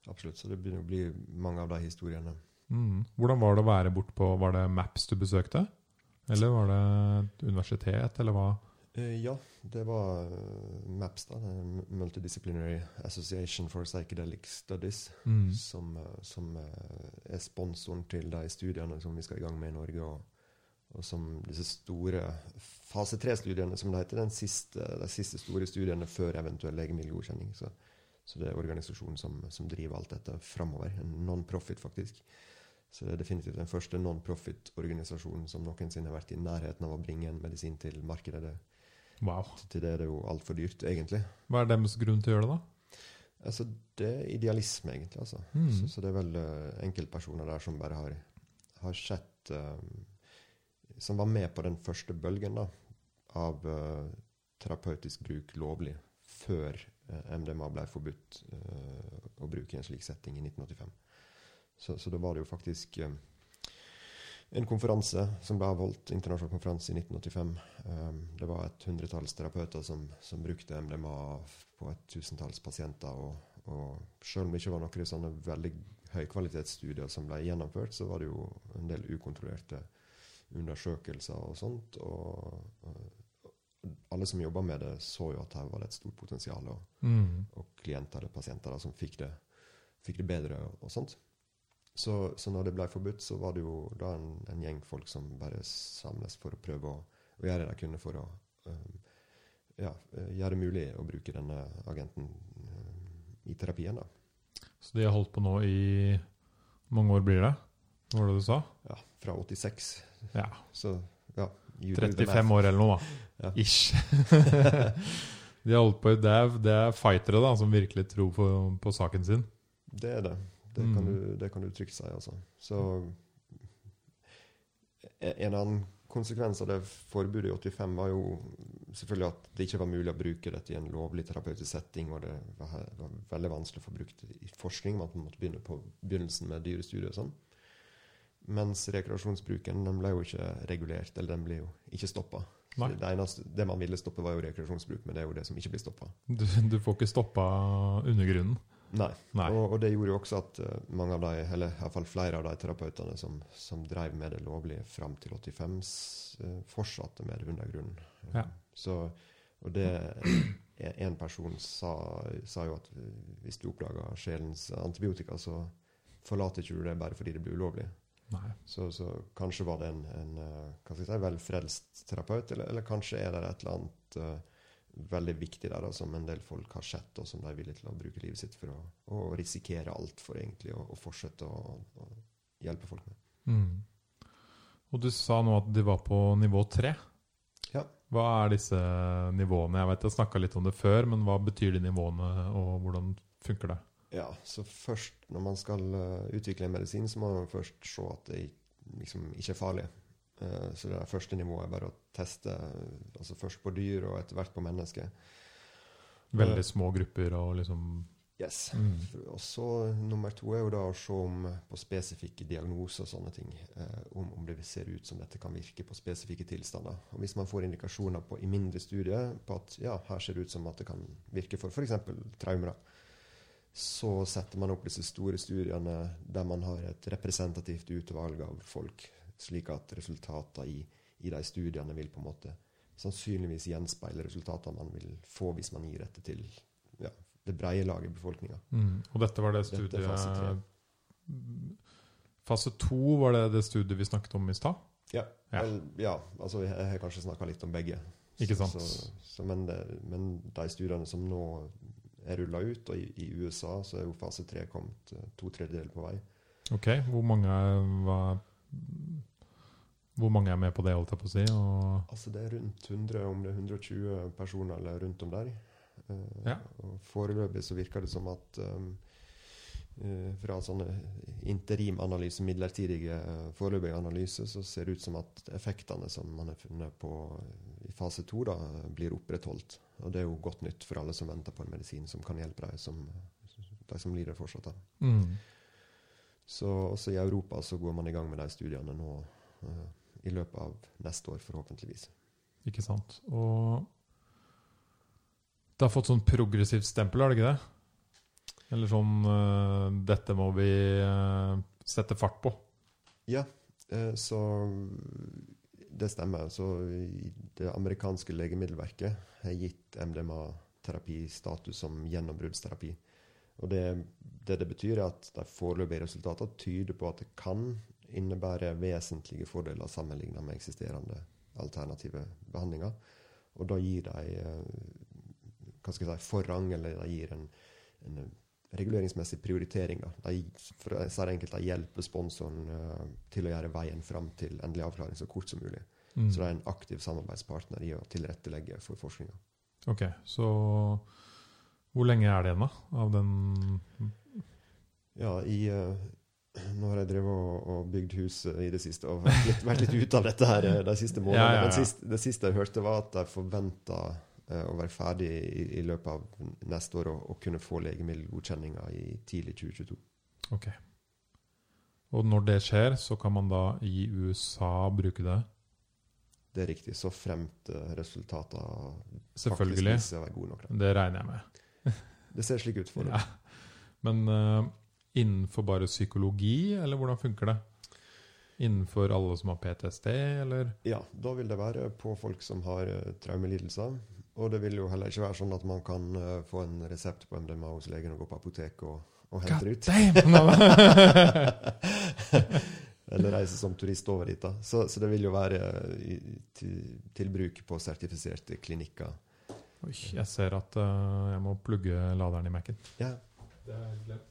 Absolutt. Så det begynner å bli mange av de historiene. Mm. Hvordan var det å være bortpå Var det Maps du besøkte? Eller var det et universitet, eller hva? Uh, ja, det var uh, MAPS, da, Multidisciplinary Association for Psychedelic Studies, mm. som, uh, som er sponsoren til de studiene som vi skal i gang med i Norge. Og, og som disse store fase tre-studiene, som det heter, siste, de siste store studiene før eventuell legemiddelgodkjenning. Så, så, det er organisasjonen som, som driver alt dette framover. En non-profit, faktisk. Så det er definitivt den første non-profit-organisasjonen som noensinne har vært i nærheten av å bringe en medisin til markedet. Det, wow. Til det er det jo altfor dyrt, egentlig. Hva er deres grunn til å gjøre det, da? Altså, Det er idealisme, egentlig. altså. Mm. Så, så, det er vel uh, enkeltpersoner der som bare har, har sett um, Som var med på den første bølgen da, av uh, terapeutisk bruk lovlig før uh, MDMA ble forbudt å bruke i en slik setting i 1985. Så, så da var det jo faktisk eh, en konferanse som ble avholdt, internasjonal konferanse i 1985. Um, det var et hundretalls terapeuter som, som, brukte MDMA på et tusentalls pasienter. Og, og selv om det ikke var noen sånne veldig høykvalitetsstudier som ble gjennomført, så var det jo en del ukontrollerte undersøkelser og sånt. Og, og alle som jobba med det, så jo at her var det et stort potensial. Og, mm. og klienter eller pasienter da, som fikk det, fikk det bedre og, og sånt. Så, så, når det ble forbudt, så var det jo da en, en gjeng folk som bare samles for å prøve å, å gjøre det de kunne for å um, ja, gjøre det mulig å bruke denne agenten i terapien. da. Så de har holdt på nå i mange år blir det? Hva var det du sa? Ja, fra 86. Ja. Så ja, 35 år eller noe, da. Ja. Ish. <laughs> de har holdt på i det er, det er fightere da, som virkelig tror på, på saken sin. Det er det. Det, mm. kan, du, det kan du trygt si. Altså. Så en annen konsekvens av det forbudet i 85 var jo selvfølgelig at det ikke var mulig å bruke dette i en lovlig terapeutisk setting, og det var, var veldig vanskelig å få brukt i forskning. Man måtte begynne på begynnelsen med dyrestudier og sånn. Mens rekreasjonsbruken den ble jo ikke regulert, eller den ble jo ikke stoppa. Det, eneste, det man ville stoppe, var jo rekreasjonsbruk, men det er jo det som ikke blir stoppa. Du, du, får ikke stoppa undergrunnen? Nei. Nei. Og, og, det gjorde jo også at uh, mange av de, eller iallfall flere av de terapeutene som, som drev med det lovlige fram til 85, uh, eh, fortsatte med det under grunnen. Ja. Så, og det En person sa, sa jo at uh, hvis du oppdager sjelens antibiotika, så forlater ikke du det bare fordi det blir ulovlig. Så, så, kanskje var det en, en si, velfrelst terapeut, eller, eller kanskje er det et eller annet veldig viktig der, da, som en del folk har sett, og som de er villige til å bruke livet sitt for å, å risikere alt for egentlig å, fortsette å, å, hjelpe folk med. Mm. Og du sa nå at de var på nivå tre. Ja. Hva er disse nivåene? Jeg vet jeg snakka litt om det før, men hva betyr de nivåene, og hvordan funker det? Ja, så først Når man skal uh, utvikle en medisin, så må man først se at det liksom ikke er farlig. Eh, så det første nivået er bare å teste altså først på dyr og etter hvert på mennesker. Veldig små grupper og liksom Yes. Mm. Og så Nummer to er jo da å se om på spesifikke diagnoser og sånne ting. Eh, om, om, det ser ut som dette kan virke på spesifikke tilstander. Og Hvis man får indikasjoner på, i mindre studier på at ja, her ser det ut som at det kan virke for f.eks. traumer, så setter man opp disse store studiene der man har et representativt utvalg av folk slik at resultatene i, i, de studiene vil på en måte sannsynligvis gjenspeile resultatene man vil få hvis man gir dette til ja, det brede laget i befolkninga. Mm. Og dette var det studiet dette fase, fase to var det det studiet vi snakket om i stad? Ja. Ja. ja. altså jeg har kanskje snakka litt om begge. Ikke sant? Så, så, men, det, men, de studiene som nå er rulla ut, og i, i, USA så er jo fase tre kommet eh, to tredjedeler på vei. Ok, Hvor mange var hvor mange er med på det? holdt jeg på å si? Altså Det er rundt 100, om det er 120 personer eller rundt om der. Uh, ja. og Foreløpig så virker det som at um, uh, fra sånne interimanalyser, midlertidige uh, foreløpige analyser, så ser det ut som at effektene som man har funnet på i fase to, da, blir opprettholdt. Og det er jo godt nytt for alle som venter på en medisin som kan hjelpe deg, som, de som lider fortsatt. da. Mm. Så også i Europa så går man i gang med de studiene nå uh, i løpet av neste år, forhåpentligvis. Ikke sant. Og det har fått sånn progressivt stempel, har det ikke det? Eller sånn uh, Dette må vi uh, sette fart på. Ja, så det stemmer. Så det amerikanske legemiddelverket har gitt MDMA-terapi status som gjennombruddsterapi. Og det, det, det betyr, er at de foreløpige resultatene tyder på at det kan innebære vesentlige fordeler sammenlignet med eksisterende alternative behandlinger. Og da gir de eh, hva skal jeg si, forrang, eller de gir en, en reguleringsmessig prioritering. Da. De, for si enkelt, de hjelper sponsoren uh, til å gjøre veien fram til endelig avklaring så kort som mulig. Mm. Så de er en aktiv samarbeidspartner i å tilrettelegge for forskninga. Ok, så hvor lenge er det igjen, da? Av den Ja, i, nå har jeg drevet og, og bygd hus i det siste og vært litt, vært litt ute av dette her eh, de siste månedene. Ja, ja, ja. Men sist, det siste jeg hørte, var at de forventa uh, å være ferdig i, i, løpet av neste år og, og kunne få legemiddelgodkjenninga i tidlig 2022. Ok. Og når det skjer, så kan man da i USA bruke det? Det er riktig, så fremt eh, resultatene faktisk viser å være gode nok. Da. Det regner jeg med. Det ser slik ut for Ja. Men eh, innenfor bare psykologi, eller hvordan funker det? Innenfor alle som har PTSD, eller? Ja, da vil det være på folk som har uh, traumelidelser. Og det vil jo heller ikke være sånn at man kan uh, få en resept på MDMA hos legen og gå på apotek og, og hente det ut. <laughs> <laughs> Eller reise som turist over dit. da. Så, så det vil jo være i, til, til bruk på sertifiserte klinikker. Oi, jeg ser at uh, jeg må plugge laderen i Mac-en. Ja, Det er glemt.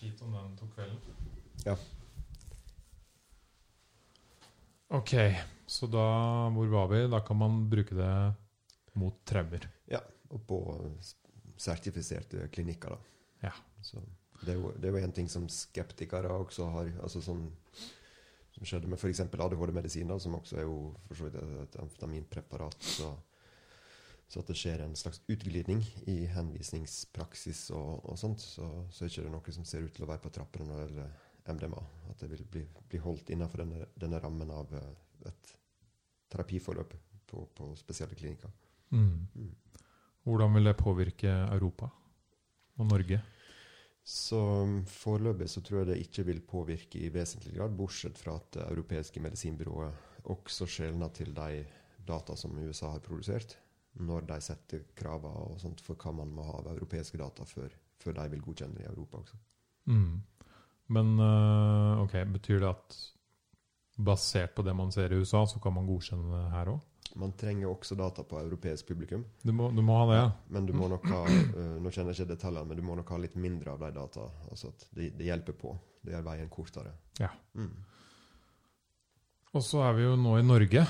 Kjipt om den tok kvelden. Ja. Ok, så da Hvor var vi? Da kan man bruke det mot traumer. og på sertifiserte klinikker. da. Ja. Så det er jo, en ting som skeptikere også har. altså sånn som skjedde med f.eks. ADHD-medisiner, som også er jo for så vidt et amfetaminpreparat. Så, så at det skjer en slags utglidning i henvisningspraksis og, og sånt, så, så er ikke noe som ser ut til å være på trappene når det gjelder MDMA. At det vil bli, bli holdt innenfor denne, denne rammen av eh, et terapiforløp på, på spesielle klinikker. Mm. Mm. Hvordan vil det påvirke Europa og Norge? Så um, foreløpig så tror jeg det ikke vil påvirke i vesentlig grad, bortsett fra at det europeiske medisinbyrået også skjelner til de data som USA har produsert, når de setter kravene og sånt for hva man må ha av europeiske data før, før de vil godkjenne det i Europa også. Mm. Men øh, ok, betyr det at basert på det man ser i USA, så kan man godkjenne det her òg? Man trenger også data på europeisk publikum, Du, må- du må ha det, ja? men du må nok ha øh, nå kjenner jeg ikke detaljene, men du må nok ha litt mindre av de data. altså at Det, det hjelper på. Det gjør veien kortere. Ja. Mm. Og så er vi jo nå i Norge.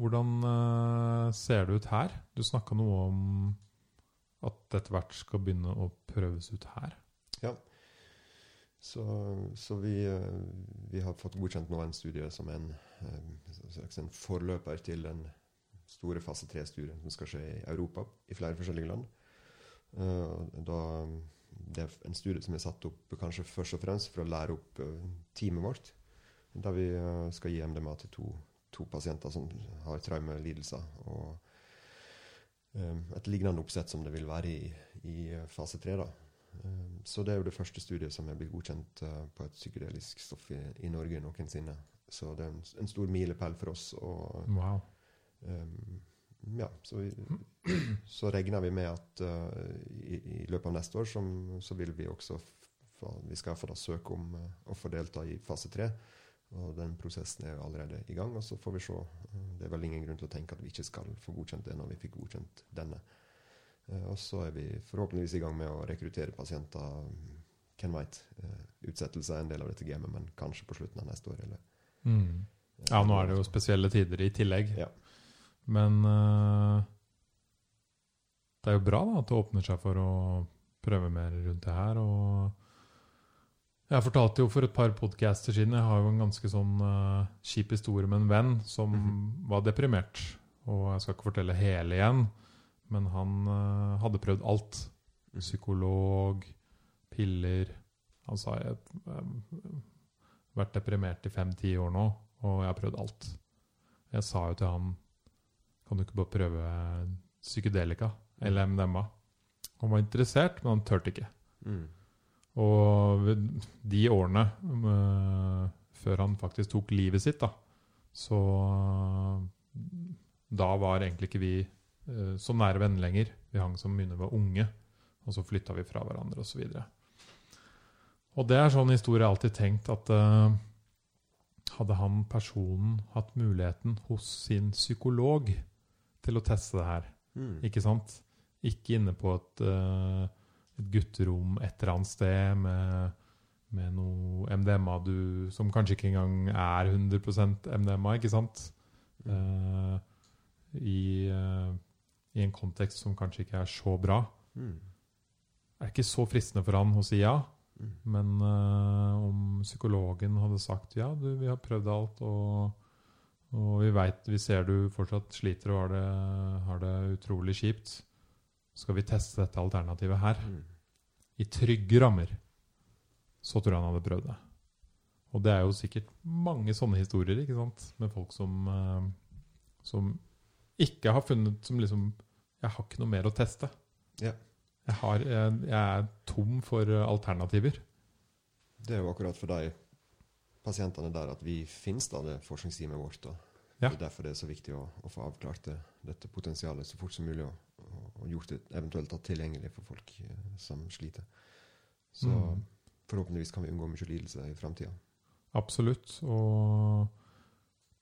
Hvordan øh, ser det ut her? Du snakka noe om at dette hvert skal begynne å prøves ut her. Så, så vi, eh, vi har fått godkjent nå en studie som en, eh, en forløper til den store fase 3-studien som skal skje i Europa, i flere forskjellige land. Eh, Da, det er en studie som er satt opp kanskje først og fremst for å lære opp eh, teamet vårt. Der vi eh, skal gi MDMA til to, to pasienter som har traumelidelser. Og um, et lignende oppsett som det vil være i, i fase 3. da. Eh, Så det er jo det første studiet som er blitt godkjent uh, på et psykedelisk stoff i, i Norge noensinne. Så det er en, en stor milepæl for oss. Og Wow. um, ja, så, vi, så regner vi med at uh, i, i løpet av neste år som, så vil vi også vi skal få da søke om uh, å få delta i fase tre. Og den prosessen er jo allerede i gang. Og så får vi se. Eh, Det er vel ingen grunn til å tenke at vi ikke skal få godkjent det når vi fikk godkjent denne. Eh, Og så er vi forhåpentligvis i gang med å rekruttere pasienter. Hvem veit. Utsettelse er en del av dette gamet, men kanskje på slutten av neste år. Eller, Mm. Ja, nå er det jo spesielle tider i tillegg. Ja. Men uh, det er jo bra da, at det åpner seg for å prøve mer rundt det her. Og jeg fortalte jo for et par podcaster siden Jeg har jo en ganske sånn uh, kjip historie med en venn som Mhm. var deprimert. Og jeg skal ikke fortelle hele igjen, men han uh, hadde prøvd alt. Psykolog, piller Han sa jeg har vært deprimert i fem-ti år nå, og jeg har prøvd alt. Jeg sa jo til han Kan du ikke bare prøve psykedelika eller MDMA? Han var interessert, men han turte ikke. Mm. Og de årene øh, før han faktisk tok livet sitt, da, så øh, Da var egentlig ikke vi øh, så nære venner lenger. Vi hang som mye var unge, og så flytta vi fra hverandre osv. Og, og det er sånn historie jeg har alltid tenkt at øh, hadde han personen hatt muligheten hos sin psykolog til å teste det her, Mm. ikke sant? Ikke inne på et et gutterom et eller annet sted med, med noe MDMA du, som kanskje ikke engang er 100% MDMA, ikke sant? Uh, i, uh, I en kontekst som kanskje ikke er så bra. Mm. Det er ikke så fristende for han å si ja. Mm. Men uh, om psykologen hadde sagt ja, du, vi har prøvd alt, og, og vi vet, vi ser du fortsatt sliter og har det, har det utrolig kjipt, skal vi teste dette alternativet her, Mm. I trygge rammer, så tror jeg han hadde prøvd det. Og det er jo sikkert mange sånne historier, ikke sant? Med folk som, eh, som ikke har funnet som liksom Jeg har ikke noe mer å teste. Ja. Jeg, har, jeg, jeg er tom for alternativer. Det er jo akkurat for de pasientene der at vi finnes da, det forskningsteamet vårt. Og Ja. Det er derfor det er så viktig å, å få avklart det, dette potensialet så fort som mulig, og, og, gjort det eventuelt tilgjengelig for folk eh, som sliter. Så Mm. forhåpentligvis kan vi unngå mye lidelse i framtida. Absolutt. Og,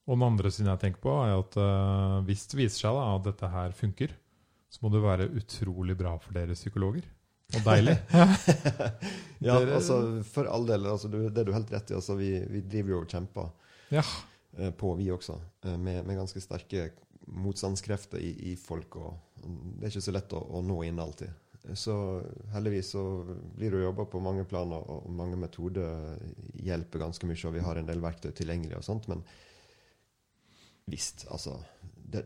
og den andre siden jeg tenker på, er at uh, hvis det viser seg da, at dette her funker, så må det være utrolig bra for dere psykologer. Og deilig. <laughs> Ja, <laughs> Dere- altså for all del. Altså, du, det er du helt rett i. Altså, vi, vi driver jo og kjemper Ja. uh, på, vi også, uh, med, med ganske sterke motstandskrefter i, i folk. Og det er ikke så lett å, å nå inn alltid. Så heldigvis så blir det jobba på mange planer, og mange metoder hjelper ganske mye. Og vi har en del verktøy tilgjengelig og sånt, men visst, altså det,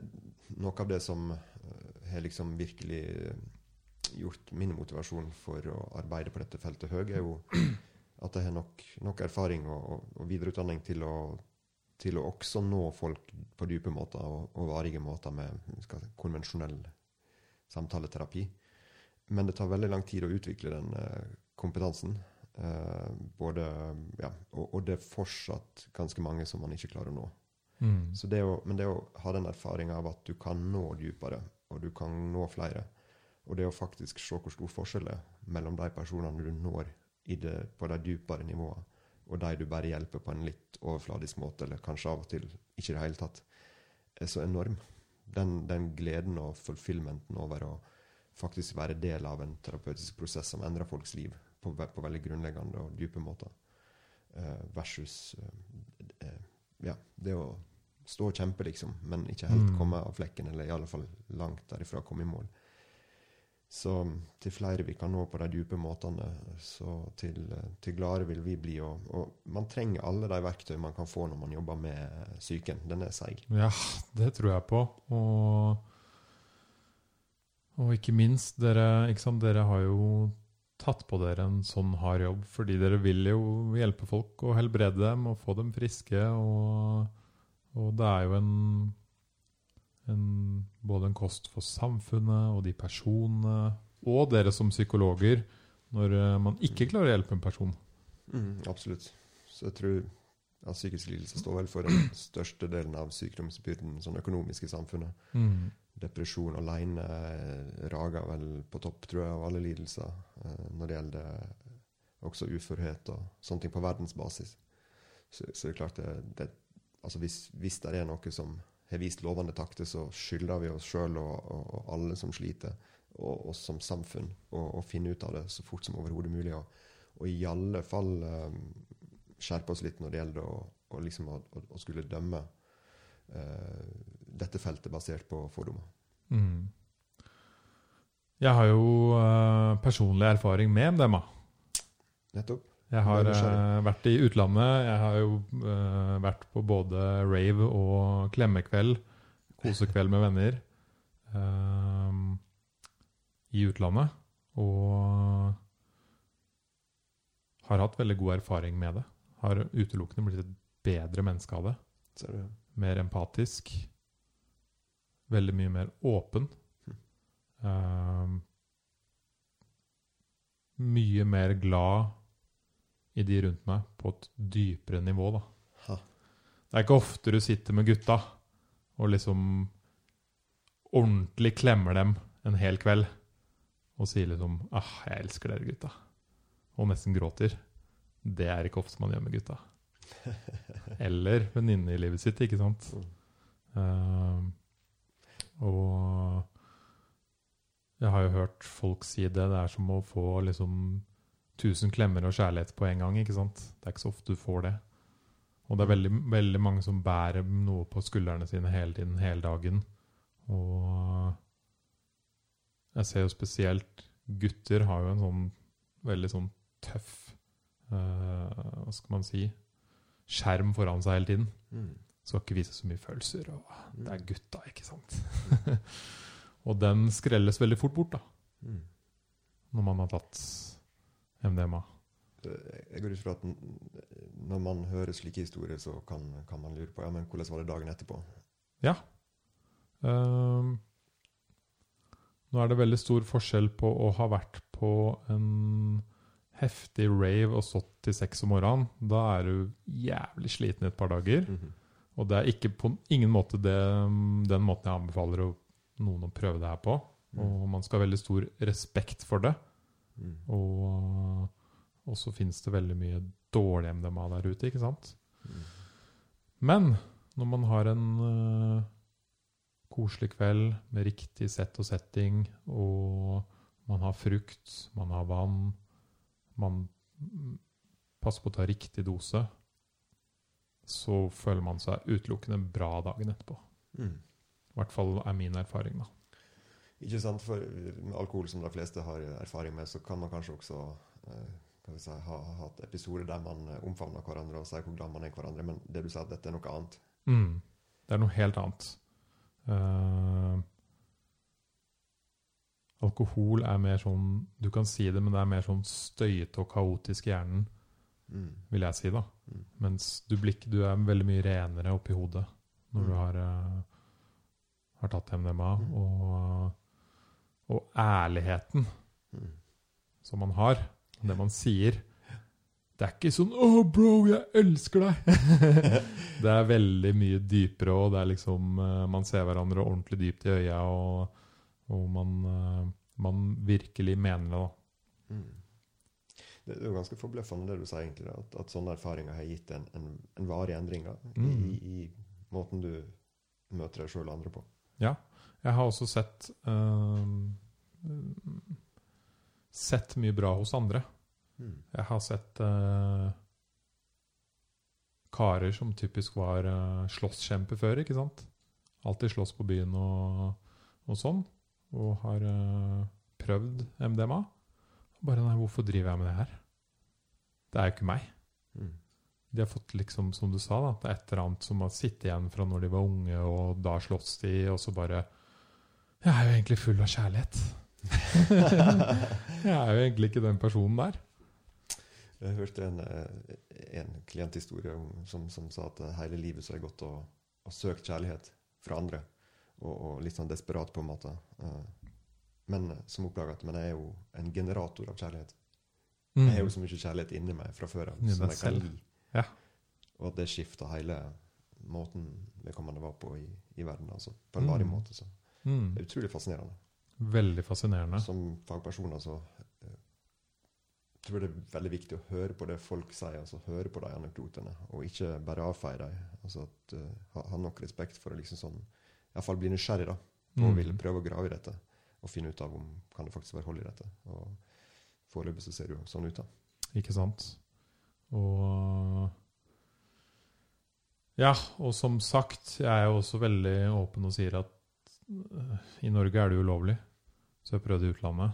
Noe av det som eh, har liksom virkelig eh, gjort min motivasjon for å arbeide på dette feltet høy, er jo at jeg har nok, nok erfaring og, og, og videreutdanning til å, til å også nå folk på dype måter og, og varige måter med skal, konvensjonell samtaleterapi. Men det tar veldig lang tid å utvikle den eh, kompetansen. Eh, både, ja, og, det er fortsatt ganske mange som man ikke klarer å nå. Mm. Så det å, men det å ha den erfaringa av at du kan nå dypere, og du kan nå flere, og det å faktisk se hvor stor forskjell det er mellom de personene du når i det, på de dypere nivåene, og de du bare hjelper på en litt overfladisk måte, eller kanskje av og til ikke i det hele tatt, er så enorm. Den, den gleden og fulfillmenten over å faktisk være del av en terapeutisk prosess som endrer folks liv på, på veldig grunnleggende og dype måter, uh, versus eh, ja, det å stå og kjempe, liksom, men ikke helt Mm. komme av flekken, eller i alle fall langt derifra komme i mål. Så til flere vi kan nå på de dype måtene, så til, til gladere vil vi bli. Og, og man trenger alle de verktøy man kan få når man jobber med psyken. Den er seig. Ja, det tror jeg på. Og, og ikke minst, dere, ikke sant, dere har jo tatt på dere en sånn hard jobb, fordi dere vil jo hjelpe folk og helbrede dem og få dem friske. Og, og det er jo en, en både en kost for samfunnet og de personene, og dere som psykologer, når eh, man ikke klarer å hjelpe en person. Mm, absolutt. Så jeg tror at psykisk lidelse står vel for den største delen av sykdomsbyrden sånn økonomisk i samfunnet. Mm. Depresjon alene eh, rager vel på topp, tror jeg, av alle lidelser eh, når det gjelder også uførhet og sånne ting på verdensbasis. Så, så det er klart det, det altså hvis, hvis det er noe som har vist lovende takter, så skylder vi oss sjøl og, og, og alle som sliter, og oss som samfunn, å finne ut av det så fort som overhodet mulig. Og, og i alle fall um, skjerpe oss litt når det gjelder å, liksom å, å skulle dømme uh, dette feltet basert på fordommer. Mm. Jeg har jo uh, personlig erfaring med MDMA. Nettopp. Jeg har eh, vært i utlandet. Jeg har jo uh, vært på både rave og klemmekveld, kosekveld med venner, Uh, i utlandet. Og har hatt veldig god erfaring med det. Har utelukkende blitt et bedre menneske av det. Mer empatisk. Veldig mye mer åpen. Uh, mye mer glad i de rundt meg på et dypere nivå, da. Ha. Det er ikke ofte du sitter med gutta og liksom ordentlig klemmer dem en hel kveld og sier liksom ah, 'Jeg elsker dere, gutta', og nesten gråter. Det er ikke ofte man gjør med gutta. <laughs> Eller venninne i livet sitt, ikke sant? Mm. Uh, og Jeg har jo hørt folk si det. Det er som å få liksom 1000 klemmer og kjærlighet på en gang. ikke sant? Det er ikke så ofte du får det. Og det er veldig, veldig mange som bærer noe på skuldrene sine hele tiden, hele dagen. Og jeg ser jo spesielt gutter har jo en sånn veldig sånn tøff uh, Hva skal man si skjerm foran seg hele tiden. Mm. Skal ikke vise så mye følelser. Og det er Mm. gutta, ikke sant? <laughs> og den skrelles veldig fort bort da, Mm. når man har tatt MDMA. Jeg går ut fra at når man hører slike historier, så kan, kan man lure på ja, men hvordan var det dagen etterpå. Ja. Um, nå er det veldig stor forskjell på å ha vært på en heftig rave og stått til seks om morgenen. Da er du jævlig sliten i et par dager. Mhm. Og det er ikke på ingen måte det, den måten jeg anbefaler å, noen å prøve det her på. Og man skal ha veldig stor respekt for det. Mm. Og, og så finnes det veldig mye dårlig MDMA der ute, ikke sant? Mm. Men når man har en uh, koselig kveld med riktig sett og setting, og man har frukt, man har vann, man passer på å ta riktig dose, så føler man seg utelukkende bra dagen etterpå. Mm. I hvert fall er min erfaring, da. Ikke sant? For med alkohol, som de fleste har erfaring med, så kan man kanskje også eh, kan vi si, ha, ha hatt episoder der man eh, omfavner hverandre og sier hvor glad man er i hverandre, men det du sa, at dette er noe annet. Mm. Det er noe helt annet. Uh, alkohol er mer sånn Du kan si det, men det er mer sånn støyete og kaotisk i hjernen, Mm. vil jeg si. da. Mm. Mens du, blikk, du er veldig mye renere oppi hodet når du Mm. har, uh, har tatt MDMA. Mm. Og, og ærligheten Mm. som man har, det man sier Det er ikke sånn 'Å, bro, jeg elsker deg'. <laughs> det er veldig mye dypere, og det er liksom eh, Man ser hverandre ordentlig dypt i øya, og, og man, eh, man virkelig mener det, da. Mm. Det er jo ganske forbløffende det du sier, egentlig, at, at sånne erfaringer har gitt en, en, en varig endring da, i, Mm. i, i måten du møter deg sjøl og andre på. Ja. Jeg har også sett uh, Sett mye bra hos andre. Mm. Jeg har sett uh, karer som typisk var uh, slåsskjemper før, ikke sant? Alltid slåss på byen og, og sånn. Og har uh, prøvd MDMA. Bare nei, hvorfor driver jeg med det her? Det er jo ikke meg. Mm. De har fått liksom, som du sa, da, et eller annet som har sittet igjen fra når de var unge, og da slåss de, og så bare Jeg er jo egentlig full av kjærlighet. <laughs> jeg er jo egentlig ikke den personen der. Jeg hørte en, eh, en klienthistorie som, som sa at hele livet så har jeg gått og, og søkt kjærlighet fra andre. Og, og litt sånn desperat, på en måte. Eh, Men eh, som oppdaga at men jeg er jo en generator av kjærlighet. Jeg har jo så mye kjærlighet inni meg fra før av Mm. Som jeg kan selv. gi. Ja. Og at det skifta hele måten vedkommende var på i, i verden. altså På en varig Mm. måte. Så Mm. det er utrolig fascinerende. Veldig fascinerende. Som fagpersoner så Jeg tror det er veldig viktig å høre på det folk sier, altså høre på de anekdotene, og ikke bare avfeie dem. Altså at, uh, ha, ha nok respekt for å liksom sånn, iallfall bli nysgjerrig da, på å Mm. ville prøve å grave i dette, og finne ut av om kan det faktisk være hold i dette. Og foreløpig så ser det jo sånn ut, da. Ikke sant? Og Ja, og som sagt, jeg er jo også veldig åpen og sier at øh, i Norge er det ulovlig. Så jeg prøvde i utlandet.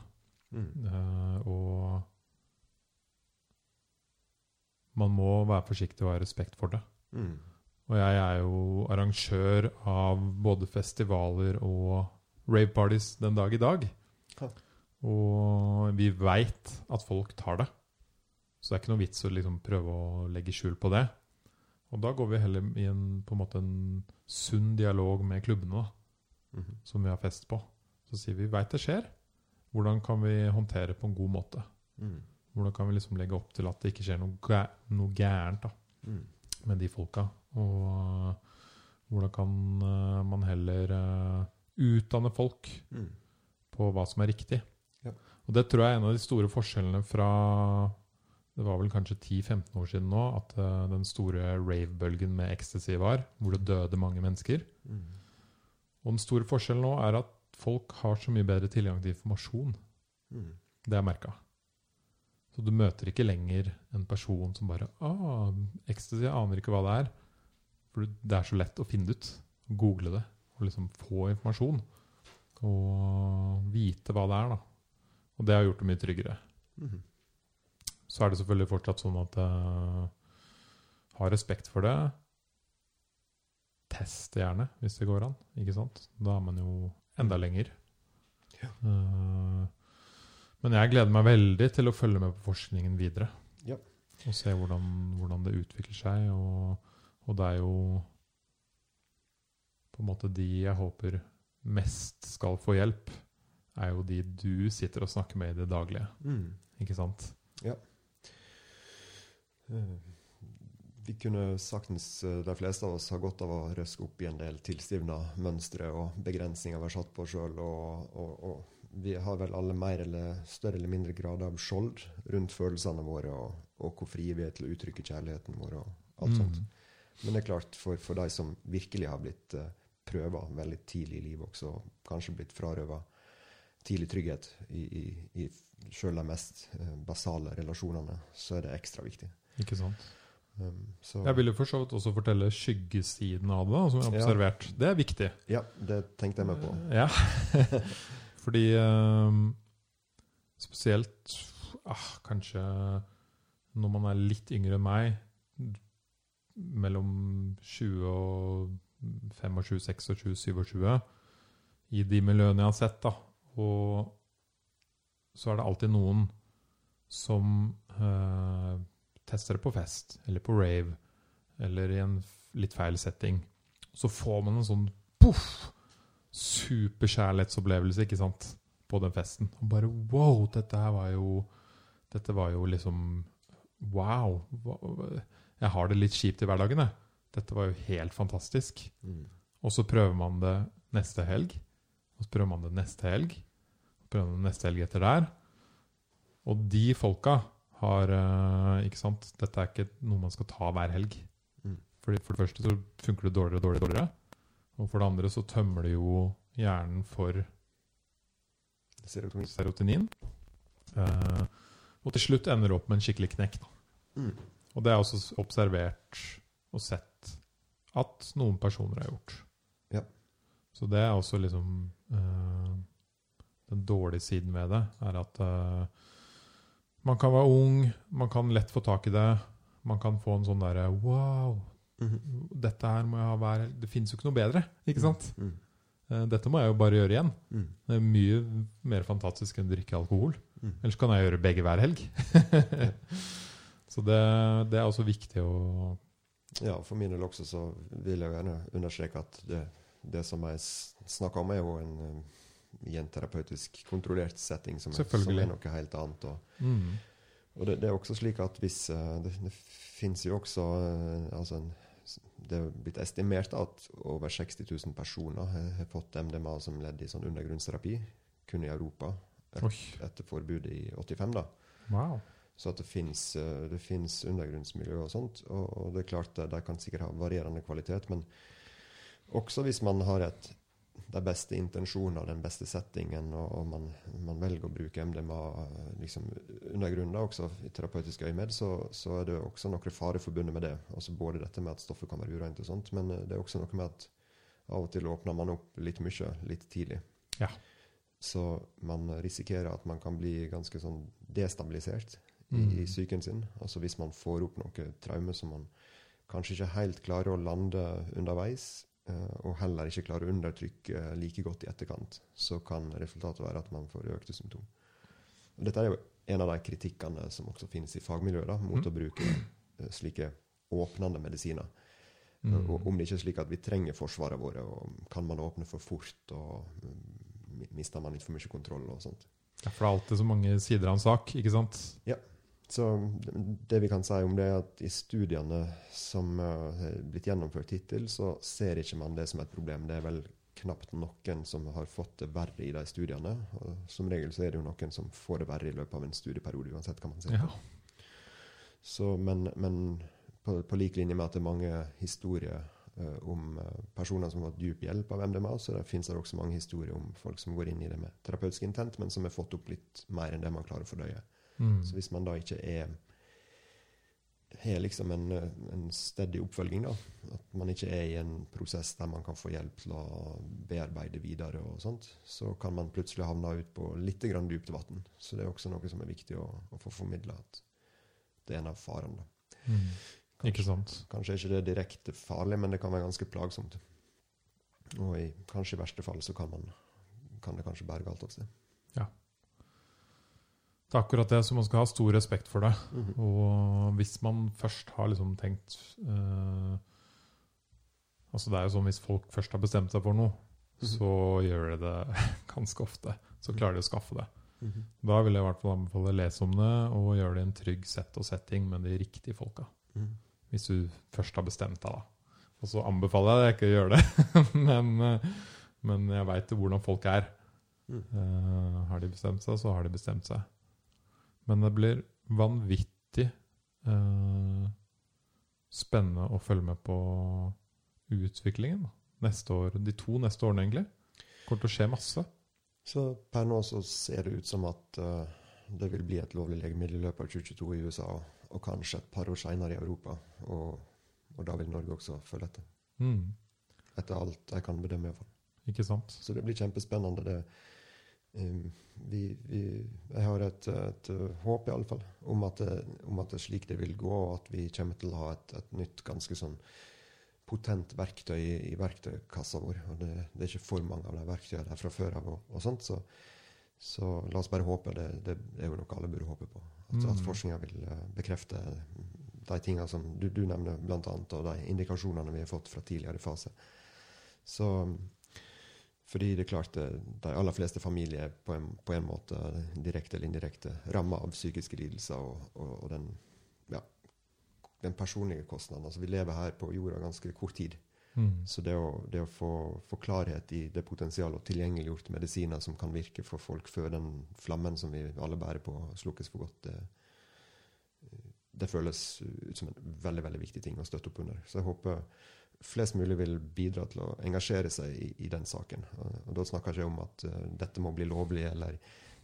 Mm. Eh, og man må være forsiktig og ha respekt for det. Mm. Og jeg er jo arrangør av både festivaler og rave parties den dag i dag. Ha. Og vi veit at folk tar det. Så det er ikke noe vits å liksom prøve å legge skjul på det. Og da går vi heller i en, på en måte en sunn dialog med klubbene da, -hmm. som vi har fest på. Så sier vi veit det skjer. Hvordan kan vi håndtere på en god måte? Mm. Hvordan kan vi liksom legge opp til at det ikke skjer noe, gæ noe gærent da, Mm. med de folka? Og hvordan kan uh, man heller uh, utdanne folk Mm. på hva som er riktig? Ja. Og det tror jeg er en av de store forskjellene fra Det var vel kanskje 10-15 år siden nå at uh, den store rave-bølgen med ecstasy var, hvor det døde mange mennesker. Mm. Og den store forskjellen nå er at folk har så mye bedre tilgang til informasjon. Mm. Det har jeg merka. Så du møter ikke lenger en person som bare ah, 'Ecstasy, jeg aner ikke hva det er.' For det er så lett å finne det ut. Google det og liksom få informasjon. Og vite hva det er, da. Og det har gjort det mye tryggere. Mhm. Så er det selvfølgelig fortsatt sånn at uh, ha respekt for det. Test gjerne, hvis det går an. Ikke sant? Da er man jo enda lenger. Ja. Uh, men jeg gleder meg veldig til å følge med på forskningen videre. Ja. Og se hvordan, hvordan det utvikler seg. Og, og det er jo på en måte de jeg håper mest skal få hjelp, er jo de du sitter og snakker med i det daglige. Mm. Ikke sant? Eh, Vi kunne saktens, eh, de fleste av oss, ha godt av å røske opp i en del tilstivna mønstre og begrensninger vi har satt på sjøl. Og, og, og vi har vel alle mer eller større eller mindre grad av skjold rundt følelsene våre, og, og hvor frie vi er til å uttrykke kjærligheten vår og alt Mm. sånt. Men det er klart, for, for de som virkelig har blitt uh, prøva veldig tidlig i livet også, og kanskje blitt frarøva tidlig trygghet i, i, i sjøl de mest eh, basale relasjonene, så er det ekstra viktig. Ikke sant? Um, så, Jeg vil jo for så vidt også fortelle skyggesiden av det, som jeg har Ja. observert. Det er viktig. Ja, det tenkte jeg meg på. Ja. <laughs> Fordi um, spesielt ah, Kanskje når man er litt yngre enn meg, mellom 20 og 25, 26, 27, i de miljøene jeg har sett, da, og så er det alltid noen som eh, tester det på fest, eller på rave, eller i en litt feil setting. Så får man en sånn poff! Superkjærlighetsopplevelse, ikke sant? På den festen. Og bare wow, dette her var jo Dette var jo liksom Wow. Jeg har det litt kjipt i hverdagen, jeg. Dette var jo helt fantastisk. Mm. Og så prøver man det neste helg. Og så prøver man det neste helg. Og prøver man det neste helg etter der. Og de folka har eh, Ikke sant? Dette er ikke noe man skal ta hver helg. Mm. Fordi For det første så funker det dårligere og dårligere. dårligere. Og for det andre så tømmer det jo hjernen for Serotonin. serotonin. Eh, og til slutt ender det opp med en skikkelig knekk. Mm. Og det er også observert og sett at noen personer har gjort. Ja. Så det er også liksom eh, Den dårlige siden ved det, er at eh, man kan være ung, man kan lett få tak i det. Man kan få en sånn derre Wow, Mhm. dette her må jeg ha hver helg. Det fins jo ikke noe bedre, ikke sant? Mm. Eh, dette må jeg jo bare gjøre igjen. Mm. Det er mye mer fantastisk enn å drikke alkohol. Mm. Ellers kan jeg gjøre begge hver helg. <laughs> så det, det er også viktig å Ja, for min del også så vil jeg gjerne understreke at det, det som jeg snakker om, er jo en um, i en terapeutisk kontrollert setting som er, som er noe helt annet. Og, mm. og det, det er også slik at hvis eh, Det, det fins jo også eh, altså en, Det er blitt estimert at over 60 000 personer har, fått MDMA som ledd i sånn undergrunnsterapi, kun i Europa, et, etter forbudet i 85. da. Wow. Så at det fins finnes undergrunnsmiljø og sånt. Og, og det er klart eh, de kan sikkert ha varierende kvalitet, men også hvis man har et, de beste intensjoner, den beste settingen, og, og man, man velger å bruke MDMA liksom, under grunn, også i terapeutisk øyemed, så, så er det også noe farer forbundet med det. Altså Både dette med at stoffet kan være ureint, og sånt, men eh, det er også noe med at av og til åpner man opp litt mye litt tidlig. Ja. Så man risikerer at man kan bli ganske sånn destabilisert i, Mm. i psyken sin. Altså hvis man får opp noe traume som man kanskje ikke helt klarer å lande underveis, og heller ikke klarer å undertrykke like godt i etterkant, så kan resultatet være at man får økte symptom. Dette er jo en av de kritikkene som også finnes i fagmiljøet da, mot Mm. å bruke eh, slike åpnende medisiner. Mm. Og om det ikke er slik at vi trenger forsvaret våre, og kan man åpne for fort, og mm, mister man litt for mye kontroll og sånt. Ja, for det er alltid så mange sider av en sak, ikke sant? Så det vi kan si om det, er at i studiene som har blitt gjennomført hittil, så ser ikke man det som et problem. Det er vel knapt noen som har fått det verre i de studiene. Og som regel så er det jo noen som får det verre i løpet av en studieperiode, uansett hva man ser. Ja. Så, men men på, på lik linje med at det er mange historier uh, om eh, personer som har fått dyp hjelp av MDMA. Så det finnes det også mange historier om folk som går inn i det med terapeutisk intent, men som har fått opp litt mer enn det man klarer å fordøye. Mm. Så hvis man da ikke er har liksom en, en steady oppfølging, da. At man ikke er i en prosess der man kan få hjelp til å bearbeide videre, og sånt, så kan man plutselig havne ut på litt grann dypt vann. Så det er også noe som er viktig å, å få formidla, at det er en av farene. Mm. Ikke sant. Kanskje ikke det er direkte farlig, men det kan være ganske plagsomt. Og i, kanskje i verste fall så kan, man, kan det kanskje bære galt av seg. Det er akkurat det, så man skal ha stor respekt for det. Mhm. Og hvis man først har liksom tenkt eh, Altså Det er jo sånn hvis folk først har bestemt seg for noe, Mhm. så gjør de det <laughs> ganske ofte. Så klarer de å skaffe det. Mhm. Da vil jeg i hvert fall anbefale å lese om det og gjøre det i en trygg sett og setting med de riktige folka. Mhm. Hvis du først har bestemt deg, da. Og så anbefaler jeg deg ikke å gjøre det, <laughs> men, eh, men jeg veit hvordan folk er. Mm. Eh, har de bestemt seg, så har de bestemt seg. Men det blir vanvittig eh, spennende å følge med på utviklingen neste år, de to neste årene, egentlig. Kommer til å skje masse. Så per nå så ser det ut som at uh, det vil bli et lovlig legemiddel i løpet av 2022 i USA, og, kanskje et par år senere i Europa. Og, og da vil Norge også følge etter. Mm, Etter alt jeg kan bedømme, iallfall. ikke sant? Så det blir kjempespennende. Det, vi, vi, jeg har et, et uh, håp, iallfall, om, at det- om at det er slik det vil gå, og at vi kommer til å ha et, et nytt, ganske sånn potent verktøy i, i verktøykassa vår. Og det, det er ikke for mange av de verktøyene der fra før av. Og, og sånt, så, så la oss bare håpe. Det, det er jo noe alle burde håpe på. At, at Mm. forskninga vil uh, bekrefte de tingene som du, du nevner, annet, og de indikasjonene vi har fått fra tidligere fase. Så fordi det er klart det, de aller fleste familier er på en, på en måte direkte eller indirekte ramma av psykiske lidelser og, og, og den, ja, den personlige kostnaden. Altså, vi lever her på jorda ganske kort tid. Mm. Så det å, det å få, få klarhet i det potensialet og tilgjengeliggjort medisiner som kan virke for folk før den flammen som vi alle bærer på, slukkes for godt, det, det føles ut som en veldig veldig viktig ting å støtte opp under. Så jeg håper flest mulig vil bidra til å engasjere seg i, i den saken. Og, Da snakker jeg ikke om at uh, dette må bli lovlig, eller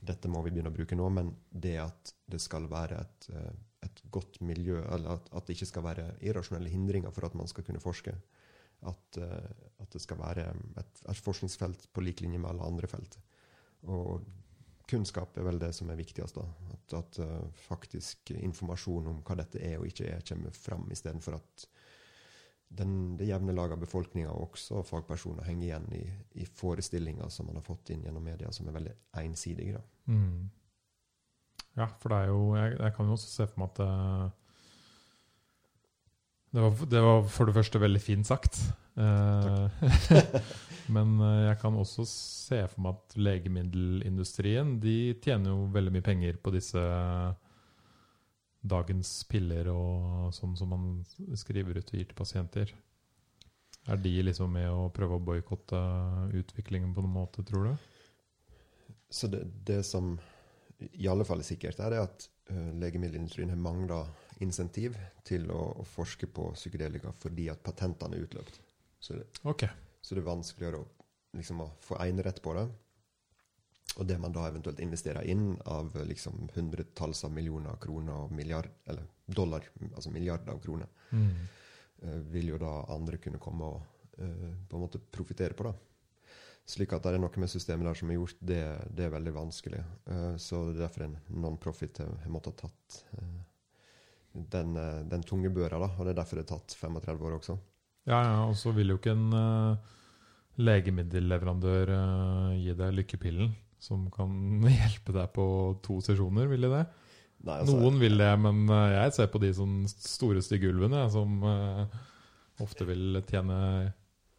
dette må vi begynne å bruke nå, men det at det skal være et, uh, et godt miljø, eller at, at det ikke skal være irrasjonelle hindringer for at man skal kunne forske. At, uh, at det skal være et, et forskningsfelt på lik linje med alle andre felt. Og kunnskap er vel det som er viktigst. da. At, at faktisk informasjon om hva dette er og ikke er, kommer fram, istedenfor at den, det jevne lag av befolkninga og også fagpersoner henger igjen i, i forestillinger som man har fått inn gjennom media, som er veldig ensidige. Mm. Ja, for det er jo Jeg, jeg kan jo også se for meg at det, det, var, det var for det første veldig fint sagt. Eh, <laughs> men eh, jeg kan også se for meg at legemiddelindustrien De tjener jo veldig mye penger på disse dagens piller og sånn som man skriver ut og gir til pasienter. Er de liksom med å prøve å boikotte utviklingen på noen måte, tror du? Så det, det som i alle fall er sikkert, er det at eh, legemiddelindustrien har mangla insentiv til å, å forske på psykedelika fordi at patentene er utløpt. Så det, okay. så det er vanskeligere å, liksom, å få enerett på det. Og det man da eventuelt investerer inn av liksom hundretalls av millioner kroner og milliard, eller dollar, altså milliarder av kroner, Mm. eh, vil jo da andre kunne komme og uh, på en måte profitere på. da. Slik at det er noe med systemet der som er gjort, det, det er veldig vanskelig. Uh, så det er derfor en non-profit har måttet ha tatt uh, den, den tunge børa, da. Og det er derfor det har tatt 35 år også. Ja, ja, og så vil jo ikke en legemiddelleverandør gi deg lykkepillen som kan <laughs> hjelpe deg på to sesjoner, vil de det? Nei, altså, Noen vil det, men eh, jeg ser på de sånn store, stygge ulvene som eh, ofte vil tjene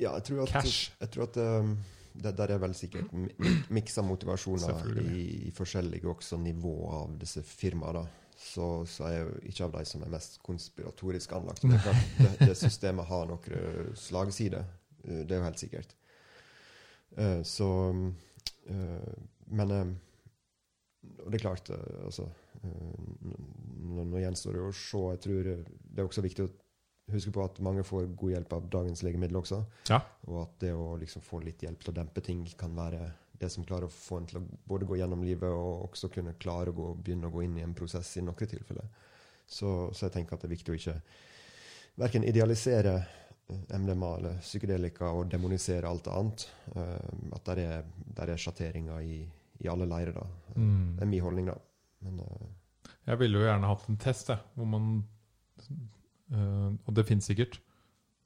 Ja, jeg tror at, Cash. Jeg tror at um, det der er vel sikkert mi- mi- miksa motivasjoner i, i forskjellige også nivå av disse firmaene. Så, så er jeg ikke av de som er mest konspiratorisk anlagt. Men det, det, det systemet har noen slagsider. Uh, Det er jo helt sikkert. Uh, så uh, Men um, Og det er klart, uh, altså uh, Nå gjenstår det å se. Jeg tror det er også viktig å huske på at mange får god hjelp av dagens legemiddel også. Ja. Og at det å liksom få litt hjelp til å dempe ting kan være det som klarer å få en til å både gå gjennom livet og også kunne klare å gå, begynne å gå inn i en prosess i noen tilfeller. Så, så jeg tenker at det er viktig å ikke verken idealisere eh, MDMA eller psykedelika og demonisere alt annet. Uh, at der er, der er sjatteringer i, i alle leirer. da. Mm. Det er min holdning, da. Men uh, Jeg ville jo gjerne hatt en test, jeg, hvor man uh, Og det finnes sikkert.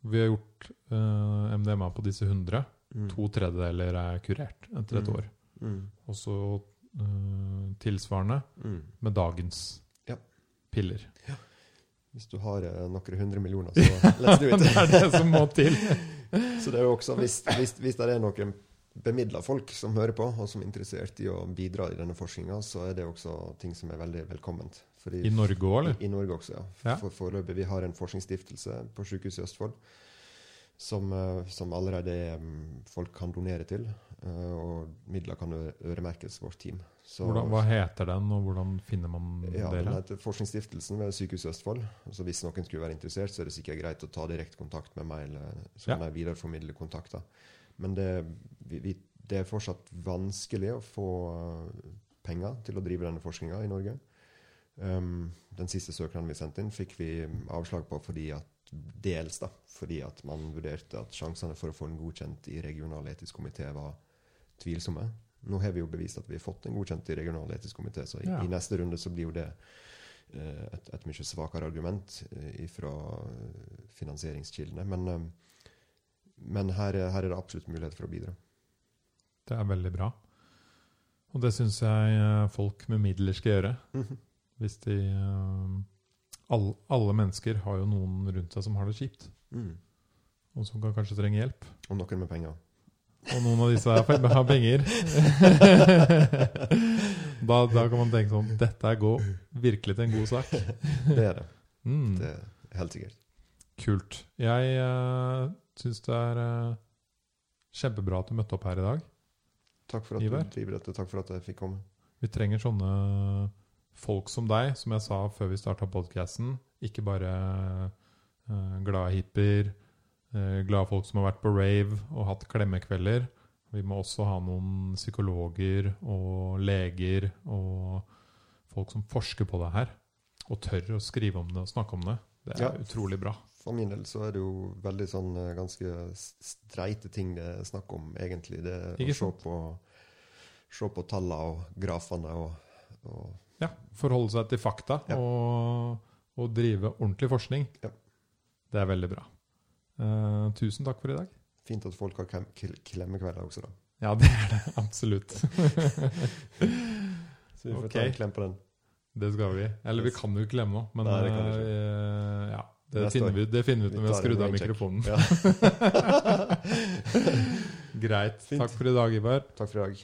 Vi har gjort uh, MDMA på disse 100. mm. To tredjedeler er kurert etter et Mm. år. Mm. Og så eh, tilsvarende Mm. med dagens Ja. piller. Hvis du har eh, noen hundre millioner, så let's do it. det er det som må til. <laughs> Så det er jo også, hvis, hvis, hvis det er noen bemidla folk som hører på, og som er interessert i å bidra i denne forskninga, så er det også ting som er veldig velkomment. Fordi, I Norge òg, eller? I, I Norge også, ja. Ja. For Foreløpig. Vi har en forskningsstiftelse på Sykehuset i Østfold som, eh, som allerede er, mm, folk kan donere til. Eh, Og midler kan øremerkes vårt team. Så, Hvordan, hva heter den, og hvordan finner man ja, Den heter Forskningsstiftelsen ved Sykehuset Østfold. Så hvis noen skulle være interessert, så er det sikkert greit å ta direkte kontakt med meg. Eller, så Ja. kan jeg videreformidle kontakter. Men det, vi, vi, det er fortsatt vanskelig å få eh, penger til å drive denne forskninga i Norge. Um, den siste søknaden vi sendte inn, fikk vi avslag på fordi at dels da, fordi at man vurderte at sjansene for å få den godkjent i regional etisk komité var tvilsomme. Nå har vi jo bevist at vi har fått den godkjent i regional etisk komité, så i, Ja. i neste runde så blir jo det eh, et, et mye svakere argument eh, fra finansieringskildene. Men, eh, men her, er- her er det absolutt mulighet for å bidra. Det er veldig bra. Og det syns jeg eh, folk med midler skal gjøre. Hvis de eh, alle, alle mennesker har jo noen rundt seg som har det kjipt, Mm. og som kan kanskje trenge hjelp. Og noen med penger. Og noen av disse har penger. <laughs> da, da kan man tenke sånn Dette er gå, virkelig til en god sak. Det er det. Mm, Det er helt sikkert. kult. Jeg uh, syns det er uh, kjempebra at du møtte opp her i dag. Takk for at Iver. du dette. Takk for at jeg fikk komme. Vi trenger sånne folk som deg, som jeg sa før vi starta podkasten. Ikke bare uh, glade hippier, eh, glade folk som har vært på rave og hatt klemmekvelder. Vi må også ha noen psykologer og leger og folk som forsker på det her. Og tør å skrive om det og snakke om det. Det er Ja. utrolig bra. For min del så er det jo veldig sånn eh, ganske streite ting det er snakk om, egentlig. Det Ikke å se på, se på tallene og grafene og, og Ja, Forholde seg til fakta Ja. og, og drive ordentlig forskning. Ja. Det er veldig bra. Eh, tusen takk for i dag. fint at folk har klem, kl- klemmekvelder også, da. Ja, det er det absolutt. <laughs> Så vi får Ok. ta en klem på den. Det skal vi. Eller vi kan jo ikke glemme noe, men Nei, det kan vi uh, ja, det, finner vi, det finner vi ut når vi har skrudd av mikrofonen. Ja. <laughs> Greit. Fint. Takk for i dag, Ivar. Takk for i dag.